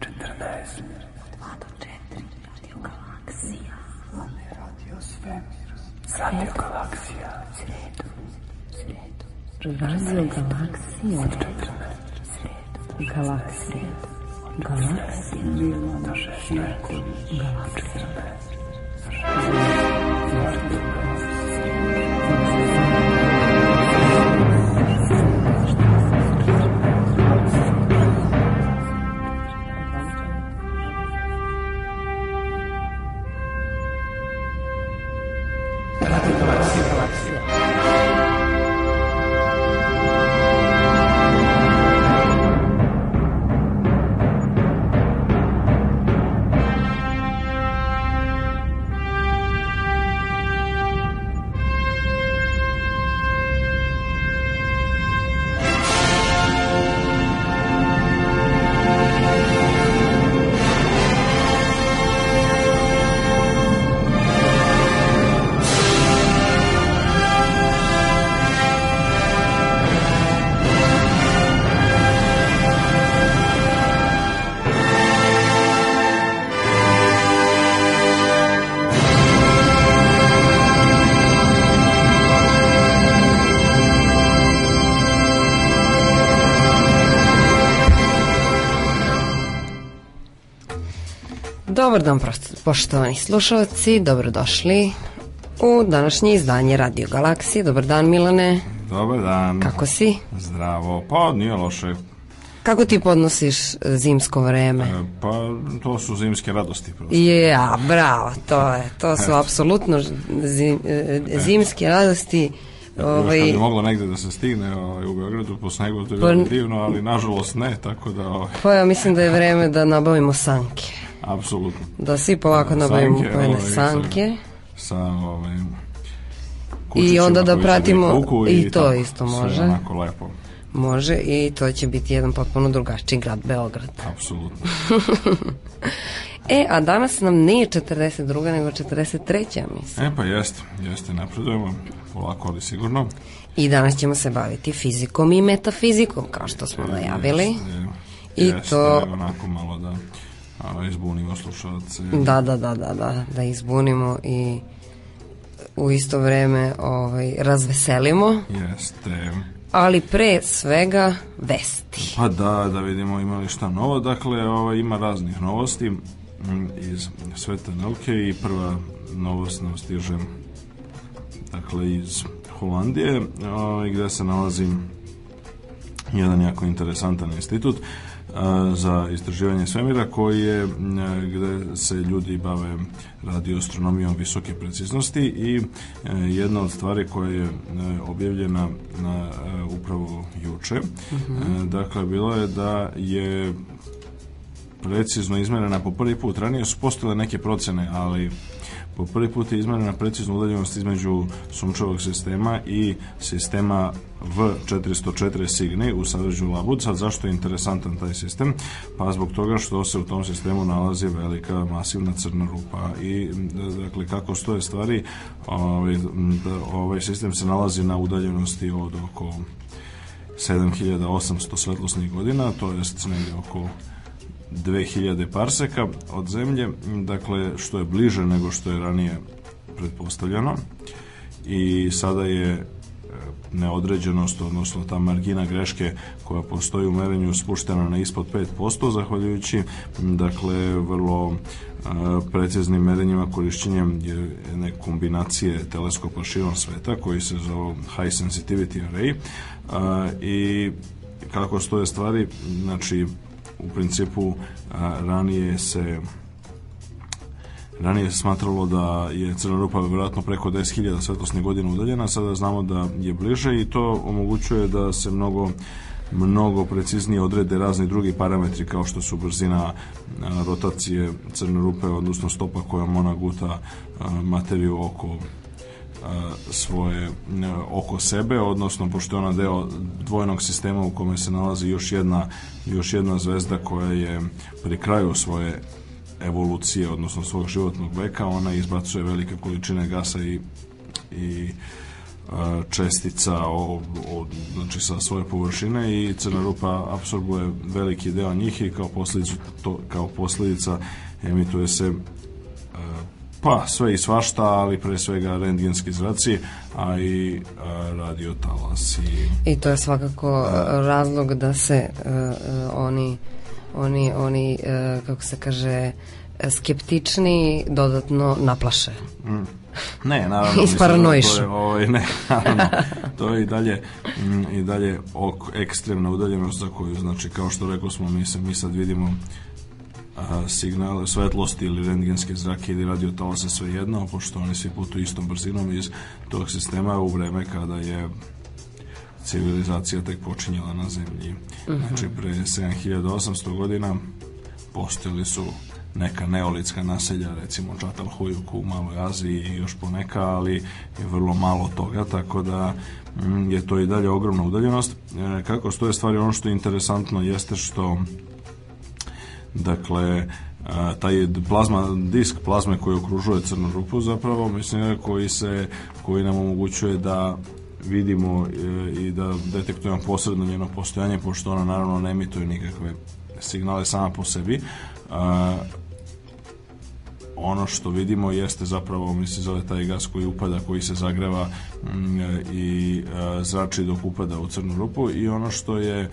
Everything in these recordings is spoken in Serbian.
14. Od 2 do 4. Radio Galaksija. Radio Svemir. Radio Galaksija. Sredu. Sredu. Radio Galaksija. Od 14. Sredu. Galaksija. Galaksija. Do 16. Galaksija. Dobar dan, poštovani slušalci, dobrodošli u današnje izdanje Radio Galaksije. Dobar dan, Milane, Dobar dan. kako si? Zdravo. Pa nije loše. Kako ti podnosiš e, zimsko vreme? E, Pa to su zimske radosti prosto. Ja, bravo, to je, to su apsolutno zim, e, zimske radosti. Ovaj, kad bi moglo negde da se stigne ovaj, u Beogradu po snegu, to je Pa- bilo divno, ali nažalost ne, tako da, ovaj, pa ja mislim da je vreme da nabavimo sanke. Apsolutno. Da svi polako nabavimo Sanke, pojene ovaj, sanke. Sa, ovaj, I onda da se pratimo- vuku i to tako, isto može. onako lepo, Može i to će biti jedan potpuno drugačiji grad Beograd. apsolutno. E, a danas nam nije 42. nego 43. mislim. E pa jeste, jeste, napredujemo, polako ali sigurno. I danas ćemo se baviti fizikom i metafizikom, kao što smo najavili. Jeste, I jeste, to- onako malo da a, izbunimo slušalce. Da, da, da, da, da, da izbunimo i u isto vreme ovaj, razveselimo, Jeste. ali pre svega vesti. Pa da, da vidimo ima li šta novo. Dakle, ovaj, ima raznih novosti mm, iz sveta nauke i prva novost nam stiže dakle, iz Holandije, ovaj, gde se nalazi jedan jako interesantan institut za istraživanje svemira koji je gde se ljudi bave radioastronomijom visoke preciznosti i e, jedna od stvari koja je e, objavljena na e, upravo juče e, dakle bilo je da je precizno izmerena po prvi put. Ranije su postojale neke procene, ali po prvi put je izmerena precizna udaljenost između sunčevog sistema i sistema V404 Cygni u sadržaju Labud. Sad zašto je interesantan taj sistem? Pa zbog toga što se u tom sistemu nalazi velika masivna crna rupa i dakle kako stoje stvari ovaj, da, ovaj sistem se nalazi na udaljenosti od oko 7800 svetlosnih godina, to jest negdje oko 2000 parseka od zemlje, dakle što je bliže nego što je ranije pretpostavljeno. I sada je e, neodređenost, odnosno ta margina greške koja postoji u merenju spuštena na ispod 5%, zahvaljujući dakle vrlo a, preciznim merenjima korišćenjem jedne kombinacije teleskopa širom sveta koji se zove High Sensitivity Array. A, i kako stoje stvari, znači u principu ranije se ranije se smatralo da je crna rupa vjerojatno preko 10.000 svetlosnih godina udaljena, sada znamo da je bliže i to omogućuje da se mnogo mnogo preciznije odrede razni drugi parametri kao što su brzina rotacije crne rupe, odnosno stopa kojom ona guta materiju oko svoje oko sebe, odnosno pošto je ona deo dvojnog sistema u kome se nalazi još jedna, još jedna zvezda koja je pri kraju svoje evolucije, odnosno svog životnog veka, ona izbacuje velike količine gasa i, i čestica o, o, znači sa svoje površine i crna rupa apsorbuje veliki deo njih i kao posljedicu to, kao posljedica emituje se pa sve i svašta, ali pre svega rentgenski zraci, a i radio talasi. I to je svakako razlog da se uh, oni oni, oni uh, kako se kaže skeptični dodatno naplaše. Mm. Ne, naravno. Isparanoišu. To je, ovaj, ne, naravno, to je i dalje, mm, i dalje ok, ekstremna udaljenost za koju, znači, kao što rekao smo, mi, se, mi sad vidimo a, signale svetlosti ili rentgenske zrake ili radio talase sve jedno, pošto oni svi putuju istom brzinom iz tog sistema u vreme kada je civilizacija tek počinjala na zemlji. Mhm. Znači, pre 7800 godina postojali su neka neolitska naselja, recimo Čatalhujuk u Maloj Aziji i još poneka, ali je vrlo malo toga, tako da mm, je to i dalje ogromna udaljenost. E, kako stoje stvari, ono što je interesantno jeste što dakle taj plazma, disk plazme koji okružuje crnu rupu zapravo, mislim, koji se, koji nam omogućuje da vidimo e, i da detektujemo posredno njeno postojanje, pošto ona naravno ne emituje nikakve signale sama po sebi. Ono što vidimo jeste zapravo, mi se zove taj gas koji upada, koji se zagreva mm, i zrači dok upada u crnu rupu i ono što je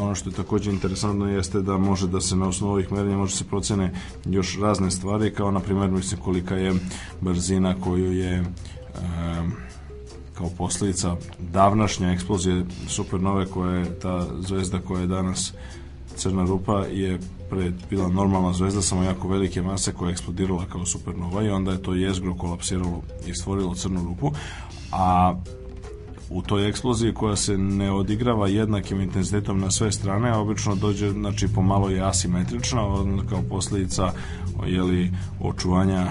ono što je takođe interesantno jeste da može da se na osnovu ovih merenja može se procene još razne stvari kao na primjer mislim kolika je brzina koju je kao posljedica davnašnje eksplozije supernove koja je ta zvezda koja je danas crna rupa je pre bila normalna zvezda samo jako velike mase koja je eksplodirala kao supernova i onda je to jezgro kolapsiralo i stvorilo crnu rupu a u toj eksploziji koja se ne odigrava jednakim intenzitetom na sve strane, a obično dođe znači pomalo je asimetrična kao posljedica jeli, očuvanja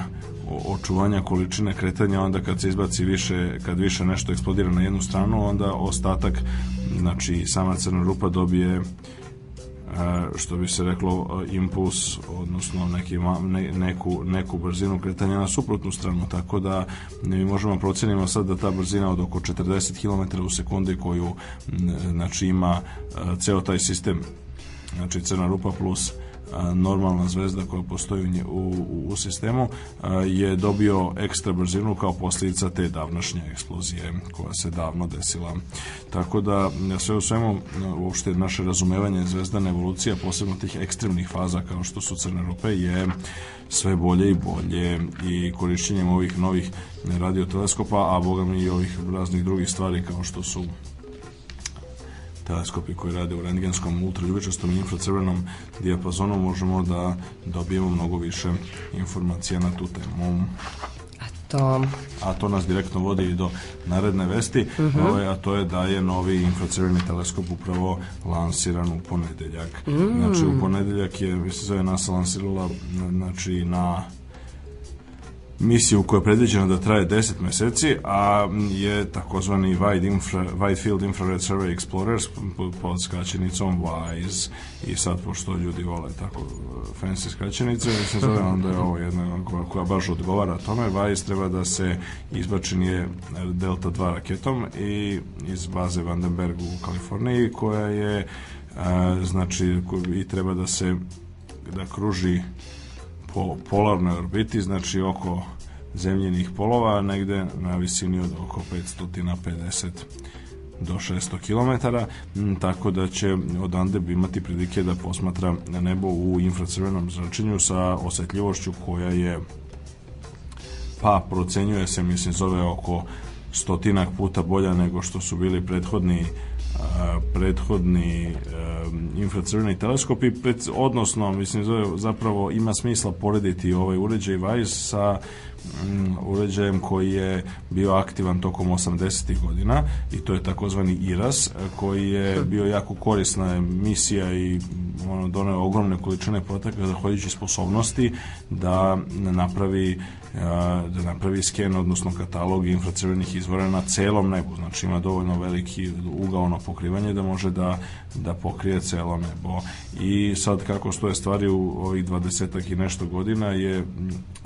očuvanja količine kretanja onda kad se izbaci više kad više nešto eksplodira na jednu stranu onda ostatak znači sama crna rupa dobije što bi se reklo impuls odnosno neki, ne, neku, neku brzinu kretanja na suprotnu stranu. Tako da mi možemo procenimo sad da ta brzina od oko 40 km u sekundi koju znači ima ceo taj sistem. Znači crna rupa plus normalna zvezda koja postoji u, u, u sistemu je dobio ekstra brzinu kao posljedica te davnašnje eksplozije koja se davno desila. Tako da sve u svemu uopšte naše razumevanje zvezdane evolucije, posebno tih ekstremnih faza kao što su crne rupe je sve bolje i bolje i korišćenjem ovih novih radioteleskopa, a boga mi i ovih raznih drugih stvari kao što su teleskopi koji rade u rentgenskom, ultraljubičastom i infracrvenom dijapazonu možemo da dobijemo mnogo više informacija na tu temu. To... A to nas direktno vodi i do naredne vesti, uh. -huh. ovaj, a to je da je novi infracrveni teleskop upravo lansiran u ponedeljak. Mm. Znači, u ponedeljak je, mi se zove NASA lansirala znači, na misiju koja je predviđena da traje 10 meseci, a je takozvani Wide, infra, Wide Field Infrared Survey Explorers pod skraćenicom WISE i sad pošto ljudi vole tako uh, fancy skraćenice, se zove onda je ovo jedna koja, koja baš odgovara tome. WISE treba da se izbači nije Delta 2 raketom i iz baze Vandenberg u Kaliforniji koja je a, uh, znači i treba da se da kruži po polarnoj orbiti, znači oko zemljenih polova, negde na visini od oko 550 do 600 km, tako da će odande imati prilike da posmatra nebo u infracrvenom zračenju sa osetljivošću koja je pa procenjuje se, mislim, zove oko stotinak puta bolja nego što su bili prethodni prethodni infracrveni teleskopi, odnosno, mislim, zapravo ima smisla porediti ovaj uređaj WISE sa uređajem koji je bio aktivan tokom 80. godina i to je takozvani IRAS koji je bio jako korisna misija i ono, doneo ogromne količine podataka zahvaljujući sposobnosti da napravi da napravi sken, odnosno katalog infracrvenih izvora na celom nebu. Znači ima dovoljno veliki ugaono pokrivanje da može da da pokrije celo nebo. I sad kako stoje stvari u ovih dvadesetak i nešto godina je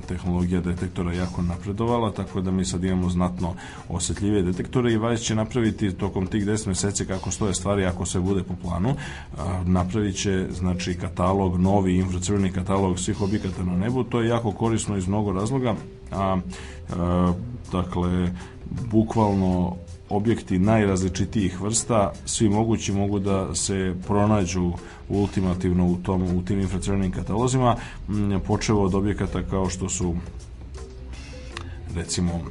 tehnologija detektora jako napredovala, tako da mi sad imamo znatno osetljivije detektore i Vajs će napraviti tokom tih 10 meseci kako stoje stvari ako sve bude po planu, napravit će znači katalog, novi infracrveni katalog svih objekata na nebu, to je jako korisno iz mnogo razloga, a, a dakle bukvalno objekti najrazličitijih vrsta, svi mogući mogu da se pronađu ultimativno u, tom, u tim infracrvenim katalozima, počevo od objekata kao što su recimo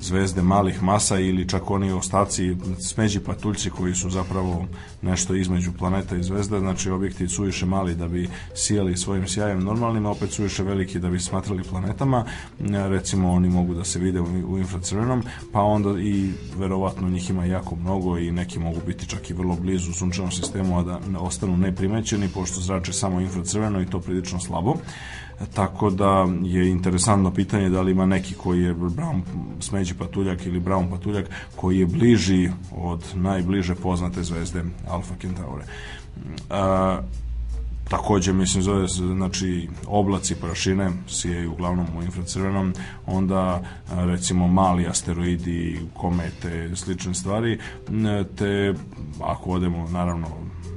zvezde malih masa ili čak oni ostaci smeđi patuljci koji su zapravo nešto između planeta i zvezda, znači objekti su više mali da bi sijali svojim sjajem normalnim, a opet su više veliki da bi smatrali planetama, recimo oni mogu da se vide u infracrvenom, pa onda i verovatno njih ima jako mnogo i neki mogu biti čak i vrlo blizu sunčanom sistemu, a da ostanu neprimećeni, pošto zrače samo infracrveno i to prilično slabo tako da je interesantno pitanje da li ima neki koji je Brown smeđi patuljak ili Brown patuljak koji je bliži od najbliže poznate zvezde Alfa Centauri. A, takođe mislim zove znači oblaci prašine sijaju uglavnom u infracrvenom onda recimo mali asteroidi komete slične stvari te ako odemo naravno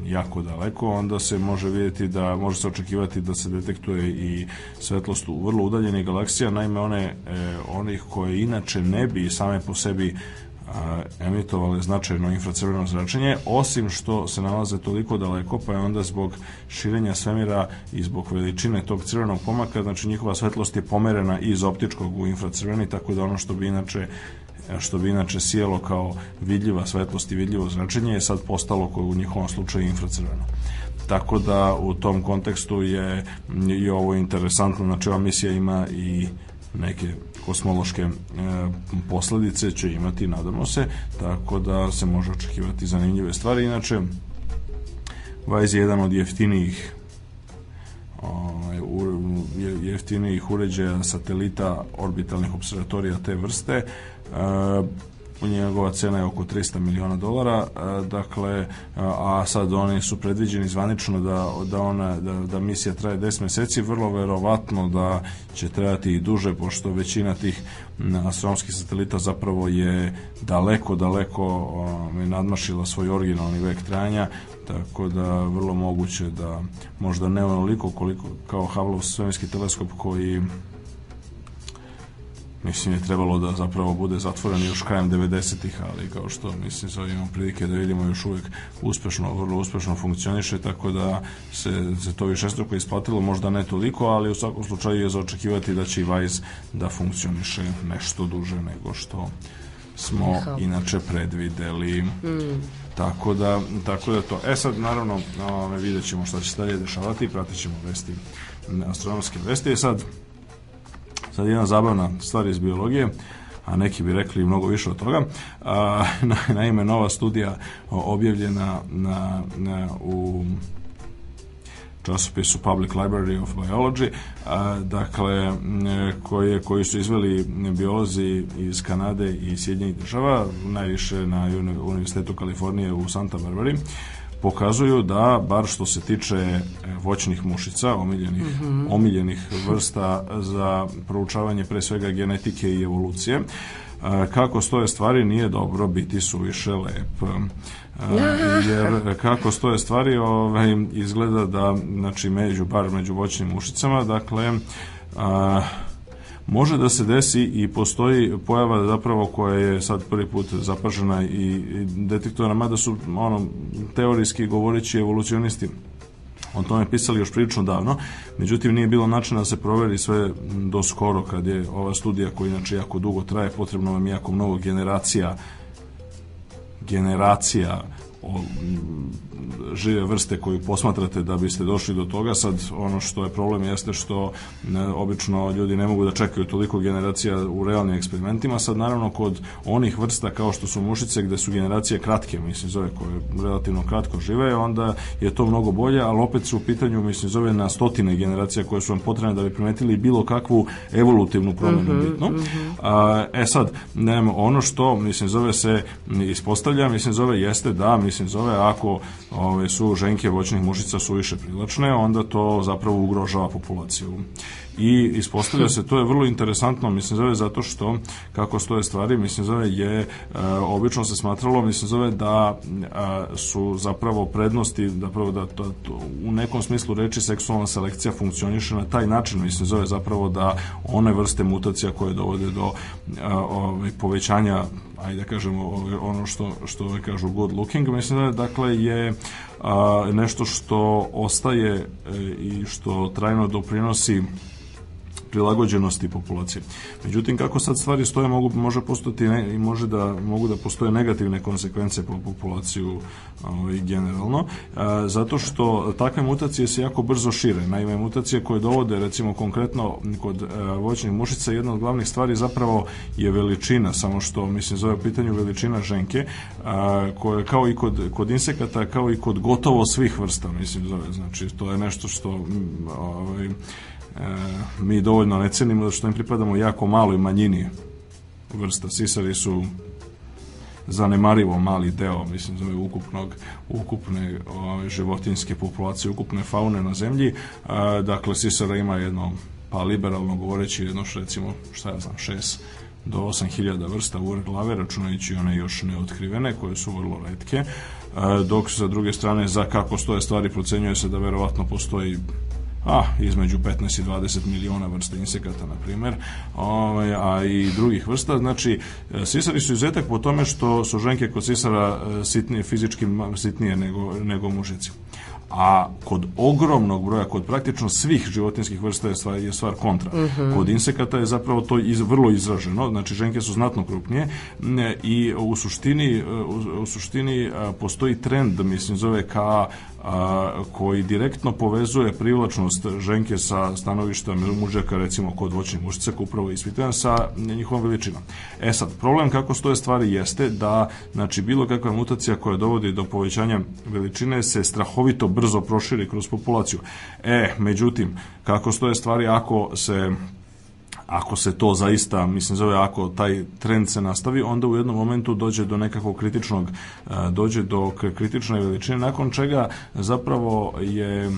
jako daleko, onda se može vidjeti da može se očekivati da se detektuje i svetlost u vrlo udaljenih galaksija, naime one e, onih koje inače ne bi same po sebi a, emitovale značajno infracrveno zračenje, osim što se nalaze toliko daleko, pa je onda zbog širenja svemira i zbog veličine tog crvenog pomaka, znači njihova svetlost je pomerena iz optičkog u infracrveni, tako da ono što bi inače što bi inače sjelo kao vidljiva svetlost i vidljivo zračenje je sad postalo koje u njihovom slučaju infracrveno. Tako da u tom kontekstu je i ovo interesantno, znači ova misija ima i neke kosmološke e, posledice će imati, nadamo se, tako da se može očekivati zanimljive stvari. Inače, Vajz je jedan od jeftinijih ovaj, jeftinijih uređaja satelita orbitalnih observatorija te vrste njegova cena je oko 300 miliona dolara, uh, dakle, uh, a sad oni su predviđeni zvanično da, da, ona, da, da misija traje 10 meseci, vrlo verovatno da će trajati i duže, pošto većina tih astronomskih satelita zapravo je daleko, daleko nadmašila svoj originalni vek trajanja, tako da vrlo moguće da možda ne onoliko koliko kao Hubble svemirski teleskop koji mislim je trebalo da zapravo bude zatvoren još krajem 90-ih, ali kao što mislim sa imamo prilike da vidimo još uvek uspešno, vrlo uspešno funkcioniše, tako da se, se to više struko isplatilo, možda ne toliko, ali u svakom slučaju je za očekivati da će i Vice da funkcioniše nešto duže nego što smo Aha. inače predvideli. Mm. Tako da, tako da to. E sad, naravno, ove, vidjet ćemo šta će se dalje dešavati, pratit ćemo vesti, astronomske vesti. E sad, Sad jedna zabavna stvar iz biologije, a neki bi rekli mnogo više od toga. A, na, naime, nova studija objavljena na, na, u časopisu Public Library of Biology, a, dakle, koje, koji su izveli biolozi iz Kanade i Sjedinjenih država, najviše na Univerzitetu Kalifornije u Santa Barbari, pokazuju da, bar što se tiče e, voćnih mušica, omiljenih, mm -hmm. omiljenih vrsta za proučavanje pre svega genetike i evolucije, e, kako stoje stvari nije dobro biti suviše lep e, jer kako stoje stvari ovaj, izgleda da znači među, bar među voćnim mušicama dakle a, Može da se desi i postoji pojava zapravo koja je sad prvi put zapažena i detektovana, mada su ono, teorijski govoreći evolucionisti. O tome pisali još prilično davno, međutim nije bilo načina da se proveri sve do skoro kad je ova studija koja inače jako dugo traje, potrebno vam jako mnogo generacija generacija žive vrste koju posmatrate da biste došli do toga. Sad ono što je problem jeste što ne, obično ljudi ne mogu da čekaju toliko generacija u realnim eksperimentima. Sad naravno kod onih vrsta kao što su mušice gde su generacije kratke, mislim zove koje relativno kratko žive, onda je to mnogo bolje, ali opet su u pitanju mislim zove na stotine generacija koje su vam potrebne da bi primetili bilo kakvu evolutivnu promenu mm -hmm, bitno. Mm -hmm. A, e sad, nema, ono što mislim zove se ispostavlja, mislim zove jeste da mi mislim zove ako ove, su ženke voćnih mušica su više privlačne, onda to zapravo ugrožava populaciju. I ispostavlja se, to je vrlo interesantno, mislim zove zato što kako stoje stvari, mislim zove je e, obično se smatralo, mislim zove da e, su zapravo prednosti, zapravo da to, to, u nekom smislu reči seksualna selekcija funkcioniše na taj način, mislim zove zapravo da one vrste mutacija koje dovode do e, ovaj, povećanja ajde da kažemo ovaj, ono što što kažu good looking. Mislim da dakle je a, nešto što ostaje e, i što trajno doprinosi prilagođenosti populacije. Međutim, kako sad stvari stoje, mogu, može postati ne, i može da, mogu da postoje negativne konsekvence po populaciju ovaj, generalno, a, zato što takve mutacije se jako brzo šire. Naime, mutacije koje dovode, recimo konkretno kod a, voćnih mušica, jedna od glavnih stvari zapravo je veličina, samo što, mislim, zove pitanju veličina ženke, a, koje kao i kod, kod insekata, kao i kod gotovo svih vrsta, mislim, zove, znači, to je nešto što ovaj, e, mi dovoljno ne cenimo da što im pripadamo jako maloj manjini vrsta. Sisari su zanemarivo mali deo, mislim, zove ukupnog, ukupne ove, životinske populacije, ukupne faune na zemlji. A, dakle, sisara ima jedno, pa liberalno govoreći, jedno, recimo, šta ja znam, šest do 8000 vrsta ur glave, računajući one još neotkrivene, koje su vrlo redke, dok sa druge strane, za kako stoje stvari, procenjuje se da verovatno postoji a, između 15 i 20 miliona vrsta insekata, na primer, ovaj, a i drugih vrsta. Znači, sisari su izuzetak po tome što su ženke kod sisara e, sitnije, fizički sitnije nego, nego mužici a kod ogromnog broja, kod praktično svih životinskih vrsta je stvar, je stvar kontra. Uh mhm. -huh. Kod insekata je zapravo to iz, vrlo izraženo, znači ženke su znatno krupnije i u suštini, u, u suštini postoji trend, mislim, zove ka a, koji direktno povezuje privlačnost ženke sa stanovišta mužaka, recimo kod voćnih mušica, upravo ispitujem sa njihovom veličinom. E sad, problem kako stoje stvari jeste da, znači, bilo kakva mutacija koja dovodi do povećanja veličine se strahovito brzo proširi kroz populaciju. E, međutim, kako stoje stvari ako se ako se to zaista, mislim zove, ako taj trend se nastavi, onda u jednom momentu dođe do nekakvog kritičnog, e, dođe do kritične veličine, nakon čega zapravo je e,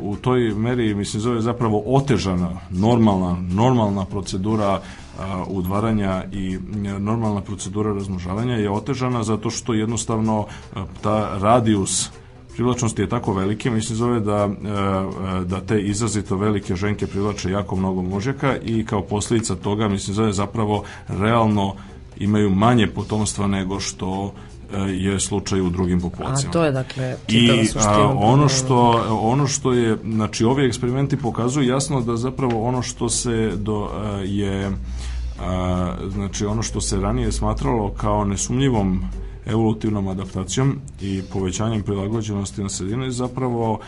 u toj meri, mislim, zove zapravo otežana, normalna, normalna procedura e, udvaranja i normalna procedura razmnožavanja je otežana zato što jednostavno ta radius privlačnosti je tako velike, mislim zove da, e, e, da te izrazito velike ženke privlače jako mnogo mužjaka i kao posljedica toga, mislim zove zapravo realno imaju manje potomstva nego što e, je slučaj u drugim populacijama. A to je dakle I a, ono što ono što je znači ovi eksperimenti pokazuju jasno da zapravo ono što se do je a, znači ono što se ranije smatralo kao nesumnjivom evolutivnom adaptacijom i povećanjem prilagođenosti na sredinu zapravo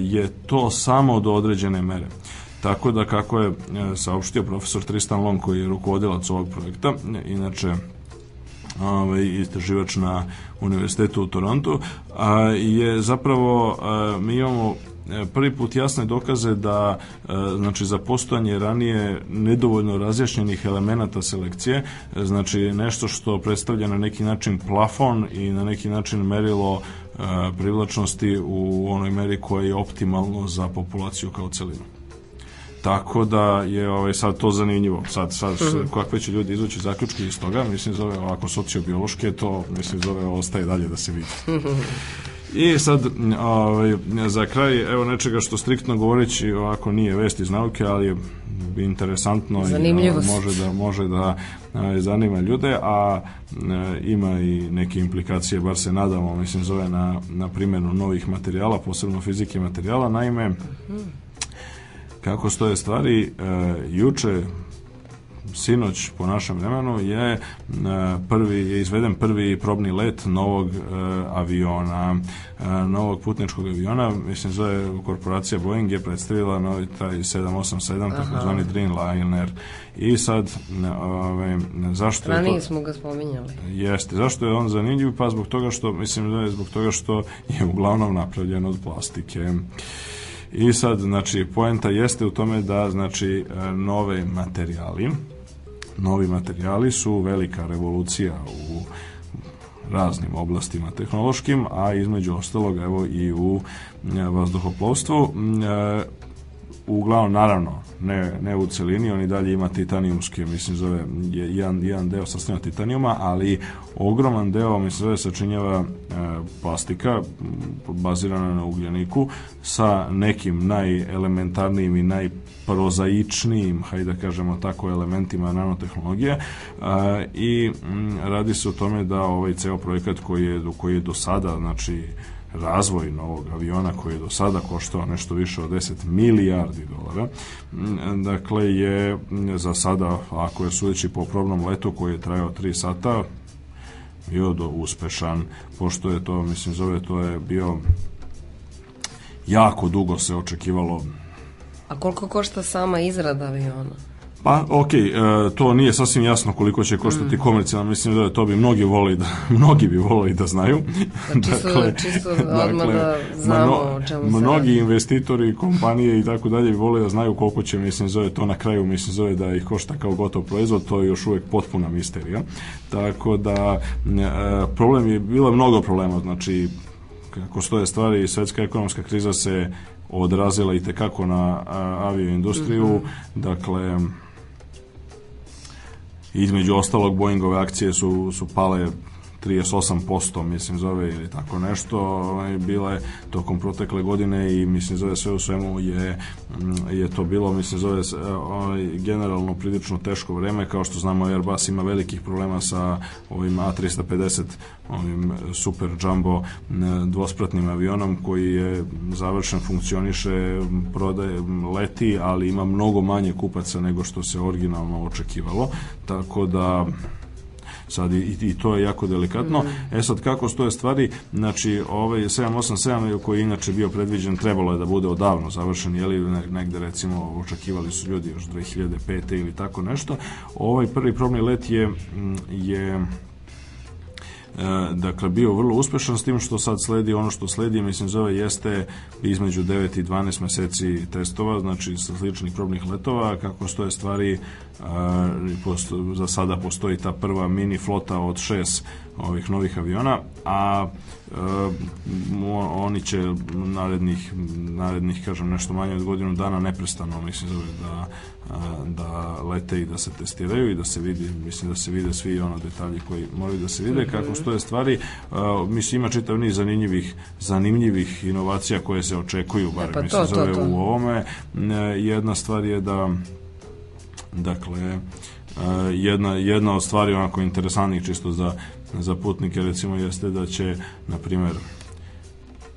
je to samo do određene mere. Tako da kako je e, saopštio profesor Tristan Long koji je rukovodilac ovog projekta, inače ovaj, istraživač na univerzitetu u Torontu, a, je zapravo a, mi imamo prvi put jasne dokaze da e, znači za postojanje ranije nedovoljno razjašnjenih elemenata selekcije, e, znači nešto što predstavlja na neki način plafon i na neki način merilo privlačnosti u onoj meri koja je optimalno za populaciju kao celinu. Tako da je ovaj, sad to zanimljivo. Sad, sad mm -hmm. kakve će ljudi izvući zaključke iz toga, mislim zove ovako sociobiološke, to mislim zove ostaje dalje da se vidi. I sad, ovaj, za kraj, evo nečega što striktno govoreći ovako nije vest iz nauke, ali je interesantno i može da, može da a, zanima ljude, a, a ima i neke implikacije, bar se nadamo, mislim, zove na, na primjenu novih materijala, posebno fizike materijala. Naime, kako stoje stvari, e, juče sinoć po našem vremenu je e, prvi je izveden prvi probni let novog e, aviona, e, novog putničkog aviona, mislim zove korporacija Boeing je predstavila novi taj 787 takozvani Dreamliner i sad ove, zašto Ranije je to, smo ga spominjali. Jeste, zašto je on zanimljiv? Pa zbog toga što, mislim da je zbog toga što je uglavnom napravljen od plastike. I sad, znači, poenta jeste u tome da, znači, nove materijali, novi materijali su velika revolucija u raznim oblastima tehnološkim, a između ostalog evo i u vazduhoplovstvu. Uglavnom naravno ne, ne u celini, on i dalje ima titanijumski, mislim zove je jedan, jedan deo sastavljen titanijuma, ali ogroman deo mislim zove sačinjava e, plastika bazirana na ugljeniku sa nekim najelementarnijim i najprozaičnijim, hajde da kažemo tako, elementima nanotehnologije i radi se o tome da ovaj ceo projekat koji je, koji je do sada, znači razvoj novog aviona koji je do sada koštao nešto više od 10 milijardi dolara. Dakle, je za sada, ako je sudeći po probnom letu koji je trajao 3 sata, bio do uspešan, pošto je to, mislim, zove, to je bio jako dugo se očekivalo A koliko košta sama izrada aviona? Pa, ok, e, to nije sasvim jasno koliko će koštati mm. komercijalno, mislim da to bi mnogi voli da, mnogi bi volili da znaju. Da, čisto, dakle, čisto odmah dakle, da znamo o čemu se Mnogi radi. investitori, kompanije i tako dalje bi vole da znaju koliko će, mislim, zove to na kraju, mislim, zove da ih košta kao gotov proizvod, to je još uvek potpuna misterija. Tako da, e, problem je, bilo mnogo problema, znači, kako stoje stvari, svetska ekonomska kriza se odrazila i tekako na avioindustriju, mm -hmm. dakle, između ostalog Boeingove akcije su, su pale 38% mislim zove ili tako nešto ovaj, bile tokom protekle godine i mislim zove sve u svemu je, mm, je to bilo mislim zove ovaj, generalno prilično teško vreme. Kao što znamo Airbus ima velikih problema sa ovim A350 ovim super jumbo dvospratnim avionom koji je završen funkcioniše prodaje leti ali ima mnogo manje kupaca nego što se originalno očekivalo. Tako da sad i, i to je jako delikatno. Mm. E sad kako stoje stvari, znači ovaj 787 koji je inače bio predviđen trebalo je da bude odavno završen, je li negde recimo očekivali su ljudi još 2005. ili tako nešto. Ovaj prvi probni let je je E, dakle bio vrlo uspešan s tim što sad sledi ono što sledi mislim zove jeste između 9 i 12 meseci testova znači sličnih probnih letova kako stoje stvari za sada postoji ta prva mini flota od šest ovih novih aviona a oni će narednih, narednih kažem nešto manje od godinu dana neprestano mislim zove da, da lete i da se testiraju i da se vidi mislim da se vide svi ono detalji koji moraju da se vide mhm. kako stoje stvari mislim ima čitav niz zanimljivih zanimljivih inovacija koje se očekuju bar pa mislim to, zove to, to. u ovome jedna stvar je da dakle jedna, jedna od stvari onako interesantnih čisto za za putnike recimo jeste da će na primer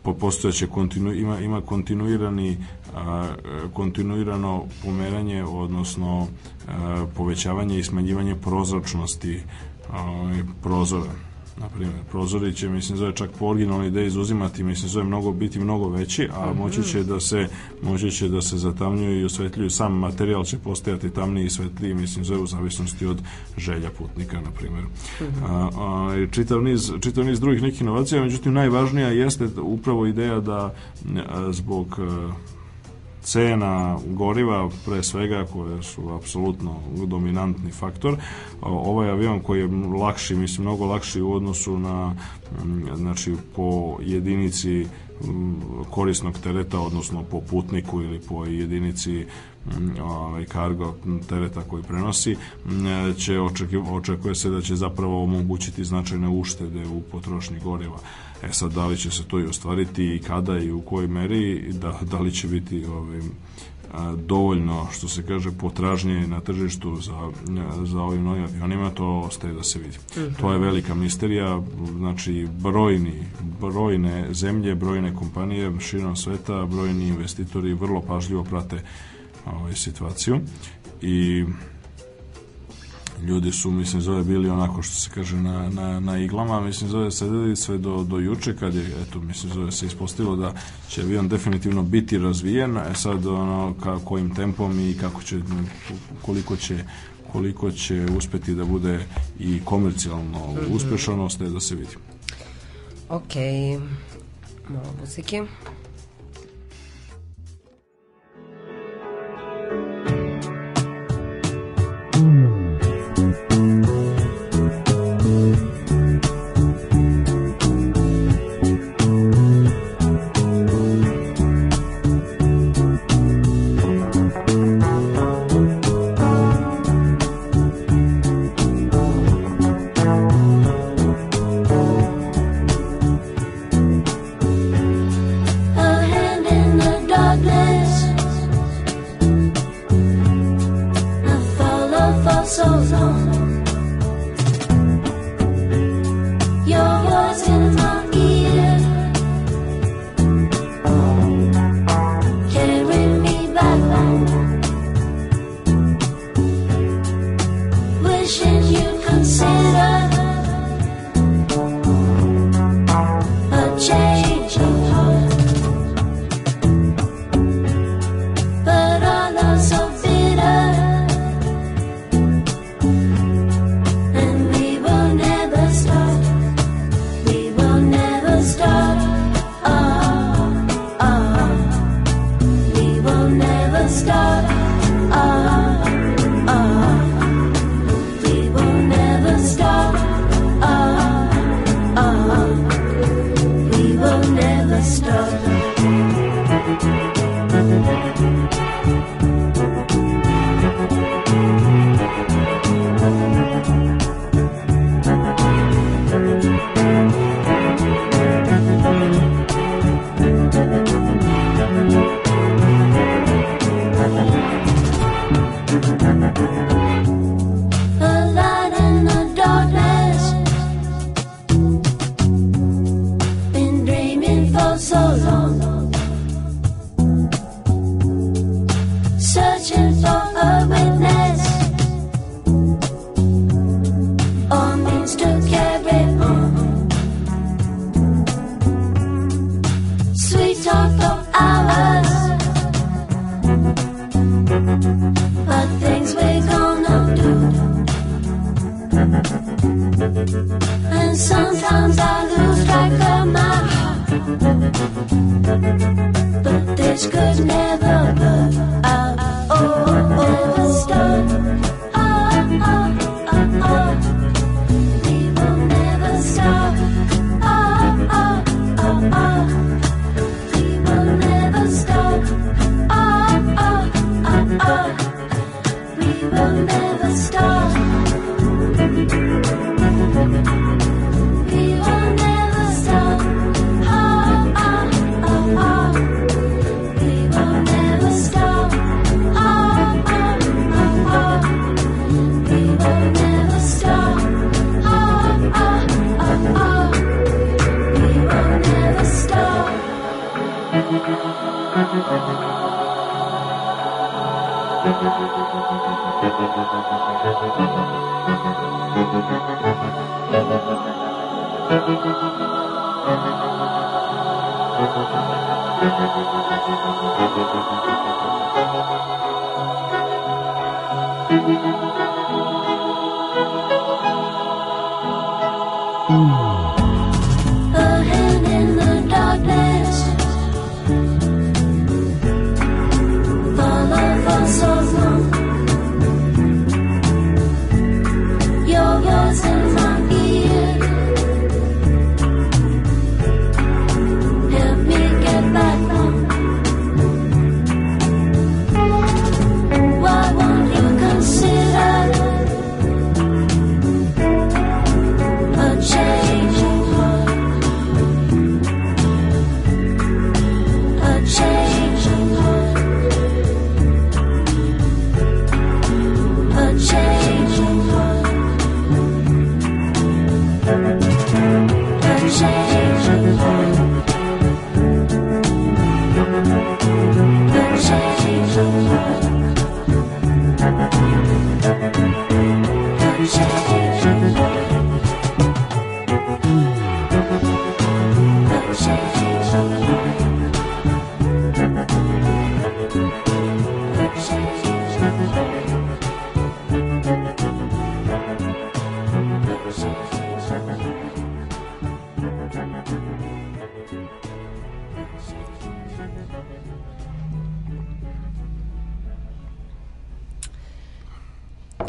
po postojeće kontinu, ima, ima kontinuirani a, kontinuirano pomeranje odnosno a, povećavanje i smanjivanje prozračnosti a, prozora na primjer, prozori će, mislim, zove čak po originalnoj ideji izuzimati, mislim, zove mnogo, biti mnogo veći, a mhm. moći će da se, moći će da se zatamnjuju i osvetljuju, sam materijal će postajati tamniji i svetliji, mislim, zove u zavisnosti od želja putnika, na primjer. Mhm. A, a, čitav, niz, čitav niz drugih nekih inovacija, međutim, najvažnija jeste upravo ideja da a, zbog a, cena goriva pre svega koje su apsolutno dominantni faktor. Ovaj avion koji je lakši mislim mnogo lakši u odnosu na znači po jedinici korisnog tereta odnosno po putniku ili po jedinici ovaj kargo tereta koji prenosi će očekuje se da će zapravo omogućiti značajne uštede u potrošnji goriva. E sad, da li će se to i ostvariti i kada i u kojoj meri, da, da li će biti a, dovoljno, što se kaže, potražnje na tržištu za, za ovim novim avionima, to ostaje da se vidi. Mhm. -huh. To je velika misterija, znači brojni, brojne zemlje, brojne kompanije širom sveta, brojni investitori vrlo pažljivo prate ovaj, situaciju i ljudi su, mislim, zove bili onako što se kaže na, na, na iglama, mislim, zove sedeli sve do, do juče kad je, eto, mislim, zove se ispostavilo da će avion definitivno biti razvijen, e sad ono, ka, kojim tempom i kako će, koliko će koliko će uspeti da bude i komercijalno mm -hmm. uspešan, ostaje da se vidi. Ok, malo muzike.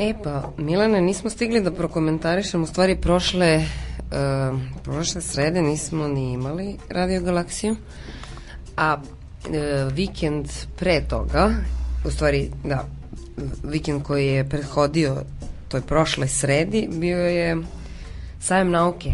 E pa, Milane, nismo stigli da prokomentarišemo, u stvari prošle, uh, prošle srede nismo ni imali Radio Galaksiju, a uh, vikend pre toga, u stvari, da, vikend koji je prethodio toj prošle sredi, bio je sajem nauke.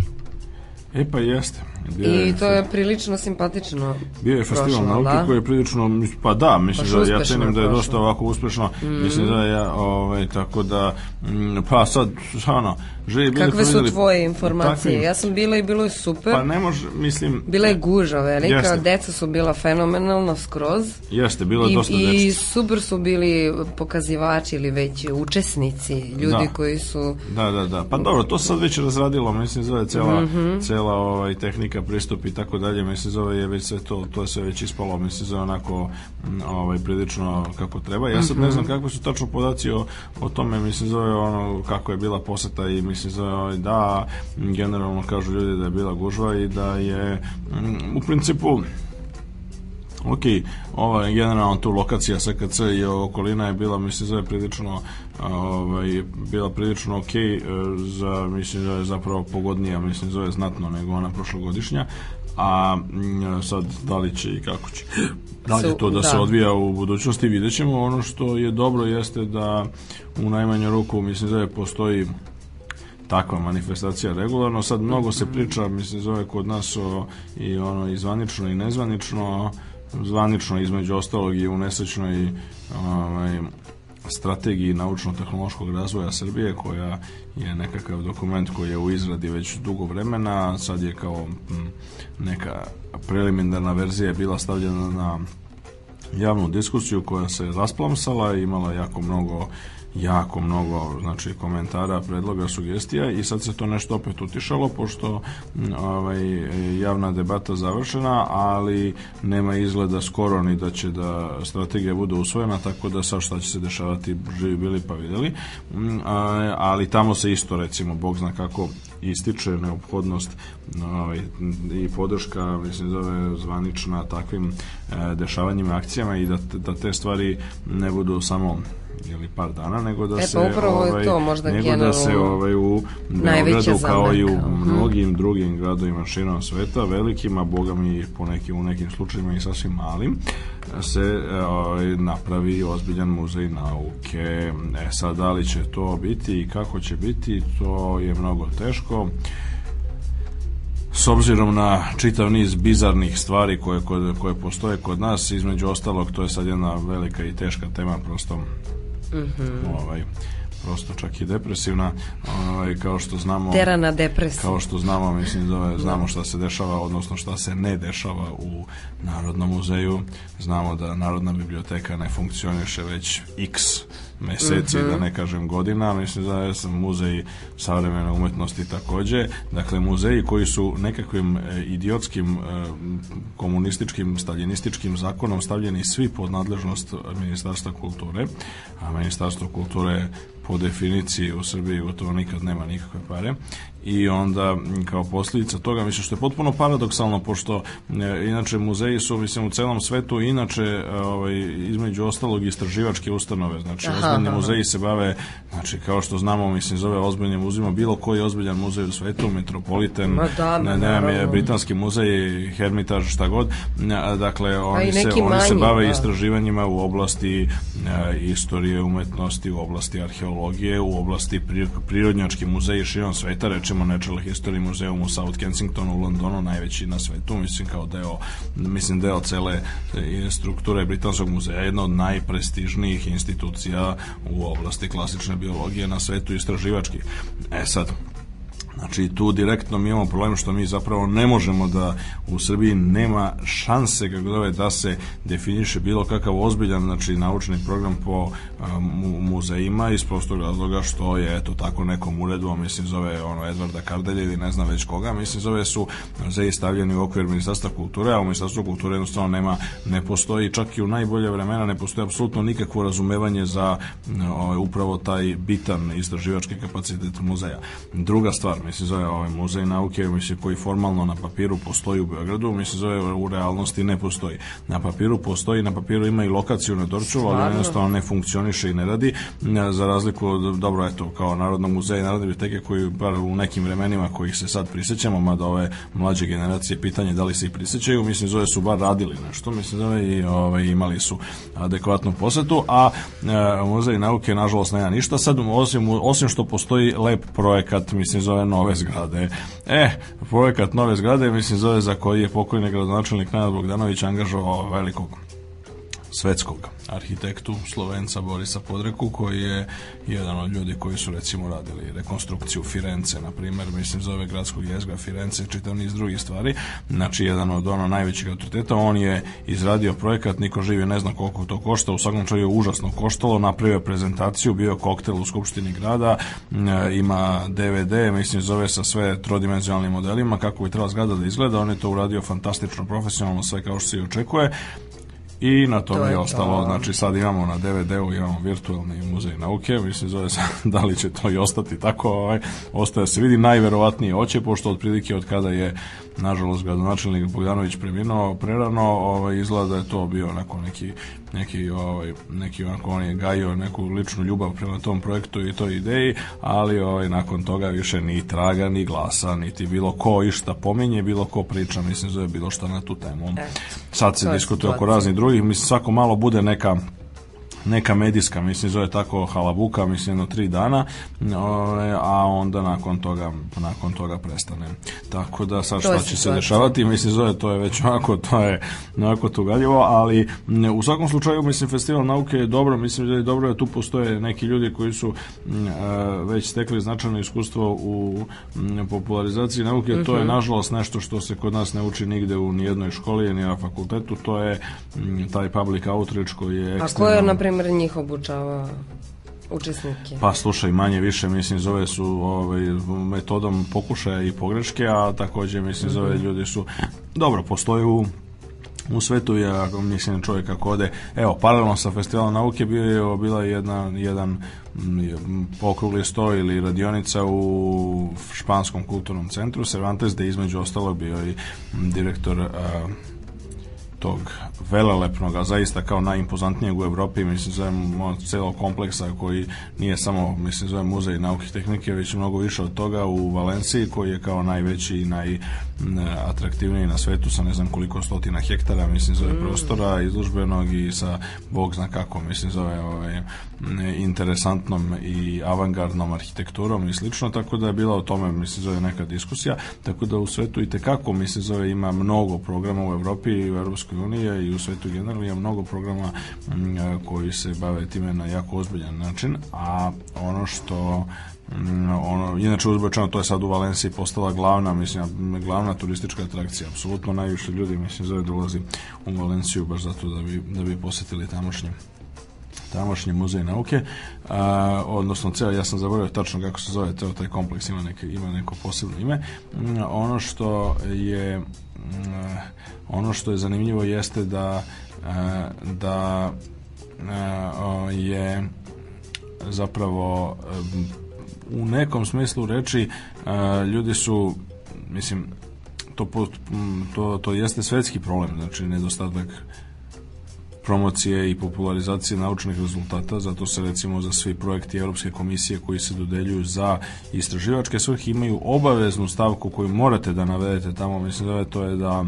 E pa jeste. Bio I to je prilično simpatično. Bio je festival prošlo, nauke da? koji je prilično, pa da, mislim Baš da ja cenim da je dosta ovako uspešno, mislim da ja, ovaj, tako da, mm, pa sad, ono, živi bili Kakve su tvoje informacije? takvim- Ja sam bila i bilo je super. Pa ne može, mislim... Bila je guža velika, Jeste. deca su bila fenomenalna skroz. Jeste, bilo je I, dosta I dečca. super su bili pokazivači ili već učesnici, ljudi Da. koji su... Da, da, da. Pa dobro, to se sad već razradilo, mislim zove cela, Mhm. cela ovaj, tehnika, pristup i tako dalje, mislim zove je već sve to, to je sve već ispalo, mislim zove onako ovaj, prilično kako treba. Ja sad ne Mhm. znam kakvi su tačno podaci o, o tome, mislim zove ono kako je bila poseta i mislim zove ovaj, da, generalno kažu ljudi da je bila gužva i da je m, u principu Ok, ova, generalno tu lokacija SKC i okolina je bila, mislim, zove prilično ovaj, bila prilično ok e, za, mislim da je zapravo pogodnija, mislim zove znatno nego ona prošlogodišnja a m, sad da li će i kako će dalje to da, da. se odvija u budućnosti vidjet ćemo ono što je dobro jeste da u najmanju ruku mislim da je postoji takva manifestacija regularno. Sad mnogo se priča, mislim, zove kod nas o, i ono i zvanično i nezvanično, zvanično između ostalog i u nesrećnoj ovaj, strategiji naučno-tehnološkog razvoja Srbije koja je nekakav dokument koji je u izradi već dugo vremena, sad je kao neka preliminarna verzija je bila stavljena na javnu diskusiju koja se rasplamsala i imala jako mnogo jako mnogo znači komentara, predloga, sugestija i sad se to nešto opet utišalo pošto ovaj javna debata završena, ali nema izgleda skoro ni da će da strategija bude usvojena, tako da sad šta će se dešavati živi bili pa videli. Ali tamo se isto recimo Bog zna kako ističe neophodnost ovaj, i podrška mislim zove zvanična takvim e, dešavanjima akcijama i da, da te stvari ne budu samo ili par dana, nego da e, pa se ovaj, to možda nego da se ovaj u Beogradu kao i u mnogim drugim gradovima širom sveta, velikima, boga mi po nekim, u nekim slučajima i sasvim malim, se ovaj, napravi ozbiljan muzej nauke. E sad, da li će to biti i kako će biti, to je mnogo teško s obzirom na čitav niz bizarnih stvari koje, koje, koje postoje kod nas, između ostalog, to je sad jedna velika i teška tema, prosto mm -hmm. ovaj, prosto čak i depresivna ovaj, kao što znamo terana depresija kao što znamo mislim zove, znamo šta se dešava odnosno šta se ne dešava u Narodnom muzeju znamo da Narodna biblioteka ne funkcioniše već x meseci, mm -hmm. da ne kažem godina, mislim da je sam muzej savremene umetnosti takođe, dakle muzeji koji su nekakvim e, idiotskim e, komunističkim, staljinističkim zakonom stavljeni svi pod nadležnost Ministarstva kulture, a Ministarstvo kulture po definiciji u Srbiji gotovo nikad nema nikakve pare i onda kao posljedica toga mislim što je potpuno paradoksalno pošto e, inače muzeji su mislim u celom svetu inače ovaj između ostalog istraživačke ustanove znači aha, ozbiljni aha. muzeji se bave znači kao što znamo mislim zove ozbiljnim muzejima bilo koji ozbiljan muzej u svetu Metropolitan ma da, ne, ne, je britanski muzej Hermitage šta god dakle oni se oni manji, se bave da. istraživanjima u oblasti e, istorije umetnosti u oblasti arheologije u oblasti prirodnjački muzeji širom sveta reče recimo Natural History muzeum u South Kensingtonu u Londonu, najveći na svetu, mislim kao deo, mislim deo cele e, strukture Britanskog muzeja, jedna od najprestižnijih institucija u oblasti klasične biologije na svetu istraživački. E sad, Znači tu direktno mi imamo problem što mi zapravo ne možemo da u Srbiji nema šanse kako zove da se definiše bilo kakav ozbiljan znači naučni program po mu, muzejima iz prostog razloga što je eto tako nekom uredbom mislim zove ono Edvarda Kardelja ili ne znam već koga mislim zove su muzeji stavljeni u okvir ministarstva kulture a u ministarstvu kulture jednostavno nema ne postoji čak i u najbolje vremena ne postoji apsolutno nikakvo razumevanje za ovaj, upravo taj bitan istraživački kapacitet muzeja. Druga stvar, mislim zove ovaj muzej nauke, mislim koji formalno na papiru postoji u Beogradu, mislim zove u realnosti ne postoji. Na papiru postoji, na papiru ima i lokaciju na Dorčulu, ali jednostavno ne funkcioniše i ne radi. Za razliku od, dobro, eto, kao Narodnog muzeja i Narodne biblioteke koji bar u nekim vremenima kojih se sad prisećamo, mada ove mlađe generacije pitanje da li se i prisećaju, mislim zove su bar radili nešto, mislim zove i ovaj, imali su adekvatnu posetu, a e, muzej nauke nažalost nema ništa. Sad osim, osim što postoji lep projekat, mislim zove nove zgrade. E, projekat nove zgrade, mislim, zove za koji je pokojni gradonačelnik Nenad Bogdanović angažovao velikog svetskog arhitektu Slovenca Borisa Podreku koji je jedan od ljudi koji su recimo radili rekonstrukciju Firence na primer, mislim zove gradskog jezgra Firence, čitav niz drugih stvari. Znači jedan od ono najvećih autoriteta. On je izradio projekat, niko živi ne zna koliko to košta, u svakom čaju užasno koštalo, napravio prezentaciju bio koktel u Skupštini grada ima DVD, mislim zove sa sve trodimenzionalnim modelima kako bi trebala zgrada da izgleda, on je to uradio fantastično profesionalno sve kao što se i očekuje I na tome To je je ostalo, to. znači sad imamo na DVD-u, imamo virtualni muzej nauke, mislim zove se da li će to i ostati tako, ovaj, ostaje se vidi, najverovatnije hoće, pošto otprilike od kada je nažalost gradonačelnik Bogdanović preminuo prerano, ovaj, izgleda da je to bio onako neki, neki, ovaj, neki onako, on je gajio neku ličnu ljubav prema tom projektu i toj ideji, ali ovaj, nakon toga više ni traga, ni glasa, niti bilo ko išta pominje, bilo ko priča, mislim zove bilo šta na tu temu. Sad se to diskutuje oko raznih drugih, mislim svako malo bude neka neka medijska, mislim zove tako halabuka, mislim jedno tri dana, ove, a onda nakon toga nakon toga prestane. Tako da sad šta će se dešavati, mislim zove to je već onako, to je onako tugaljivo, ali u svakom slučaju mislim festival nauke je dobro, mislim da je dobro da tu postoje neki ljudi koji su m, e, već stekli značajno iskustvo u m, popularizaciji nauke, to Mhm. je nažalost nešto što se kod nas ne uči nigde u nijednoj školi, ni na fakultetu, to je m, taj public outreach koji je A ko ekstremno... je, na primjer, njih obučava učesnike? Pa slušaj, manje više, mislim, zove su ovaj, metodom pokušaja i pogreške, a takođe, mislim, zove ljudi su, dobro, postoji u u svetu je, ako mislim čovjek ako ode, evo, paralelno sa festivalom nauke bio je, bila je jedna, jedan okrugli sto ili radionica u Španskom kulturnom centru Cervantes, je između ostalog bio i direktor a, tog velelepnog, a zaista kao najimpozantnijeg u Evropi, mislim zovem ono, celog kompleksa koji nije samo, mislim zovem muzej nauke i tehnike, već mnogo više od toga u Valenciji, koji je kao najveći i najatraktivniji na svetu sa ne znam koliko stotina hektara, mislim zove prostora izložbenog i sa bog zna kako, mislim zove ovaj, interesantnom i avangardnom arhitekturom i slično, tako da je bila o tome, mislim zove neka diskusija, tako da u svetu i tekako, mislim zove ima mnogo programa u Evropi i u Evropskoj uniji i u svetu generalno ima mnogo programa m, a, koji se bave time na jako ozbiljan način, a ono što Mm, ono, inače uzbečano to je sad u Valenciji postala glavna, mislim, glavna turistička atrakcija. Apsolutno najviše ljudi, mislim, zove dolazi u Valenciju baš zato da bi, da bi posetili tamošnji tamošnji muzej nauke, a, odnosno ceo, ja sam zaboravio tačno kako se zove ceo taj kompleks, ima, neke, ima neko posebno ime. Mm, Ono što je mm, ono što je zanimljivo jeste da a, da o, je zapravo em, u nekom smislu reči ljudi su mislim to, po- m, to, to jeste svetski problem znači nedostatak promocije i popularizacije naučnih rezultata, zato se recimo za svi projekti Europske komisije koji se dodeljuju za istraživačke svrhe imaju obaveznu stavku koju morate da navedete tamo, mislim da je to je da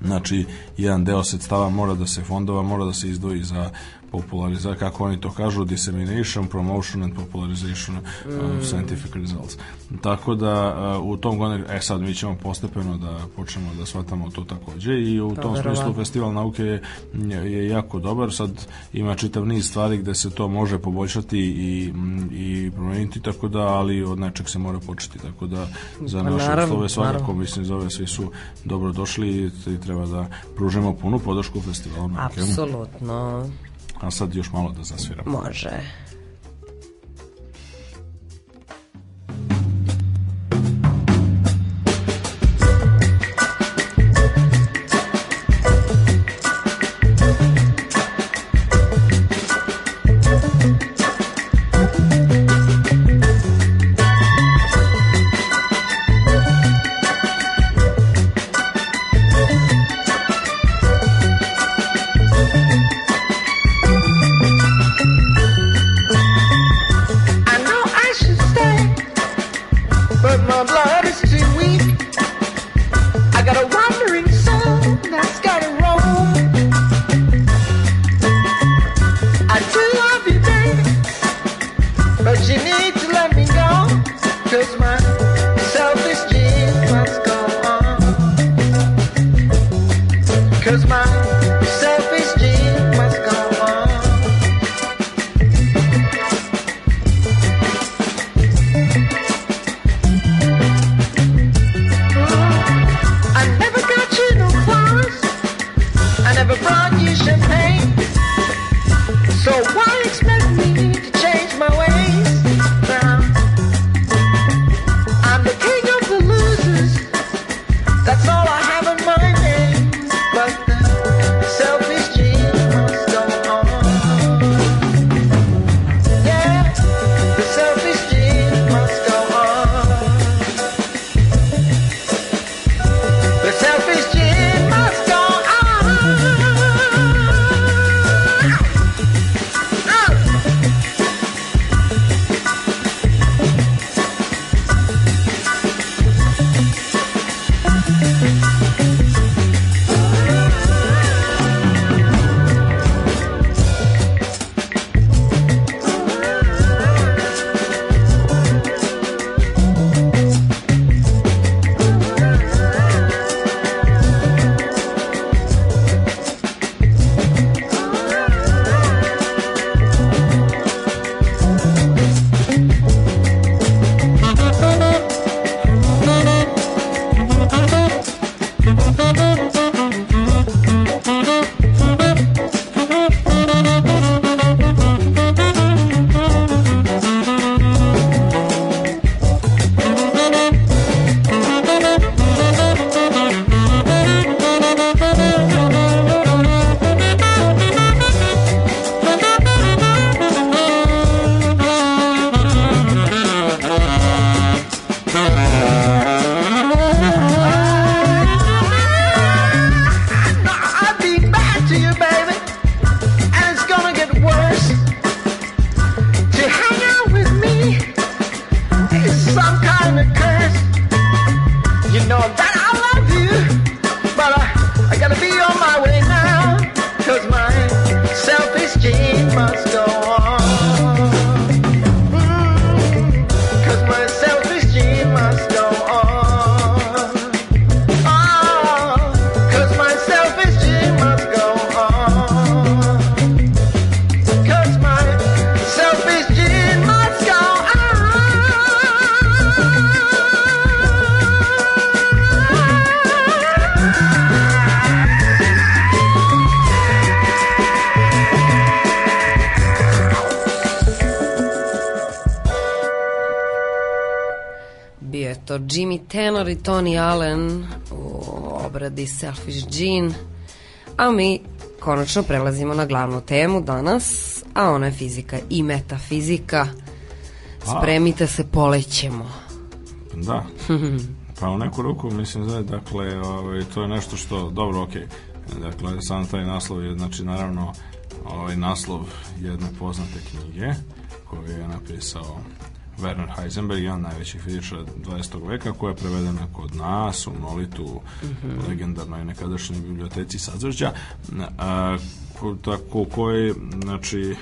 znači jedan deo sredstava mora da se fondova mora da se izdvoji za popularizaciju, kako oni to kažu, dissemination, promotion and popularization of scientific results. Tako da uh, u tom godinu, e sad mi ćemo postepeno da počnemo da shvatamo to takođe i u tom verovatno. smislu festival nauke je, je jako dobar, sad ima čitav niz stvari gde se to može poboljšati i, mm, i promeniti, tako da, ali od nečeg se mora početi, tako da za Pa naše uslove svakako naravno. mislim zove svi su dobro došli i, treba da pružimo punu podršku festivalu nauke. Apsolutno, A sad još malo da zasviramo. može. Tony Allen u obradi Selfish Gene. A mi konačno prelazimo na glavnu temu danas, a ona je fizika i metafizika. Spremite se, polećemo. Da. Pa u neku ruku mislim da dakle, ovaj, to je nešto što, dobro, okej, dakle, sam taj naslov je, znači, naravno, ovaj naslov jedne poznate knjige koju je napisao Werner Heisenberg, jedan najvećih fizičara 20. veka, koja je prevedena kod nas u Nolitu, u legendarnoj nekadašnjoj biblioteci Sadzvrđa, a, ko, tako, koji, znači,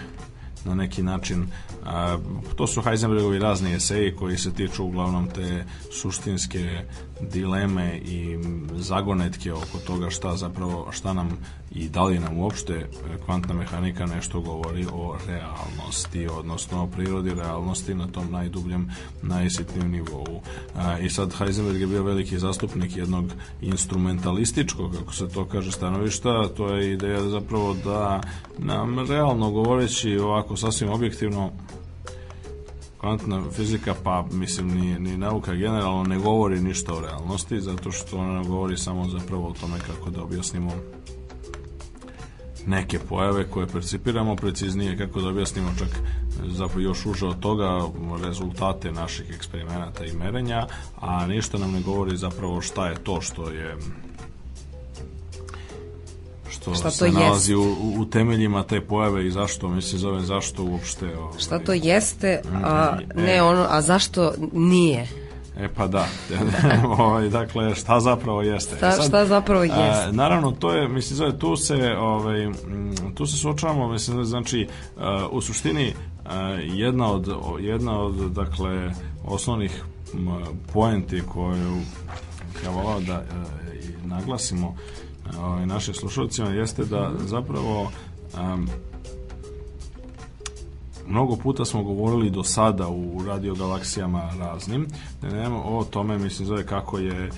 na neki način a, to su Heisenbergovi razni eseji koji se tiču uglavnom te suštinske dileme i zagonetke oko toga šta zapravo šta nam i da li nam uopšte kvantna mehanika nešto govori o realnosti odnosno o prirodi realnosti na tom najdubljem najsitnijem nivou. I sad Heisenberg je bio veliki zastupnik jednog instrumentalističkog kako se to kaže stanovišta to je ideja zapravo da nam realno govoreći ovako sasvim objektivno kvantna fizika, pa mislim ni, ni nauka generalno ne govori ništa o realnosti, zato što ona govori samo zapravo o tome kako da objasnimo neke pojave koje percipiramo, preciznije kako da objasnimo čak zapravo još uže od toga rezultate naših eksperimenata i merenja, a ništa nam ne govori zapravo šta je to što je što Šta to se jest? nalazi u, u temeljima te pojave i zašto, mislim, zove zašto uopšte... Ovaj, Šta to jeste, a E. ne ono, a zašto nije? E pa da, ovaj, dakle šta zapravo jeste. Šta- E sad, šta zapravo a, jeste? naravno to je, mislim zove, tu se ovaj, tu se suočavamo, mislim znači a, u suštini a, jedna od jedna od dakle osnovnih poenti koju ja volao da e, naglasimo e, ovaj, našim slušalcima jeste da zapravo mnogo puta smo govorili do sada u radiogalaksijama raznim, da nema o tome, mislim, zove kako je e,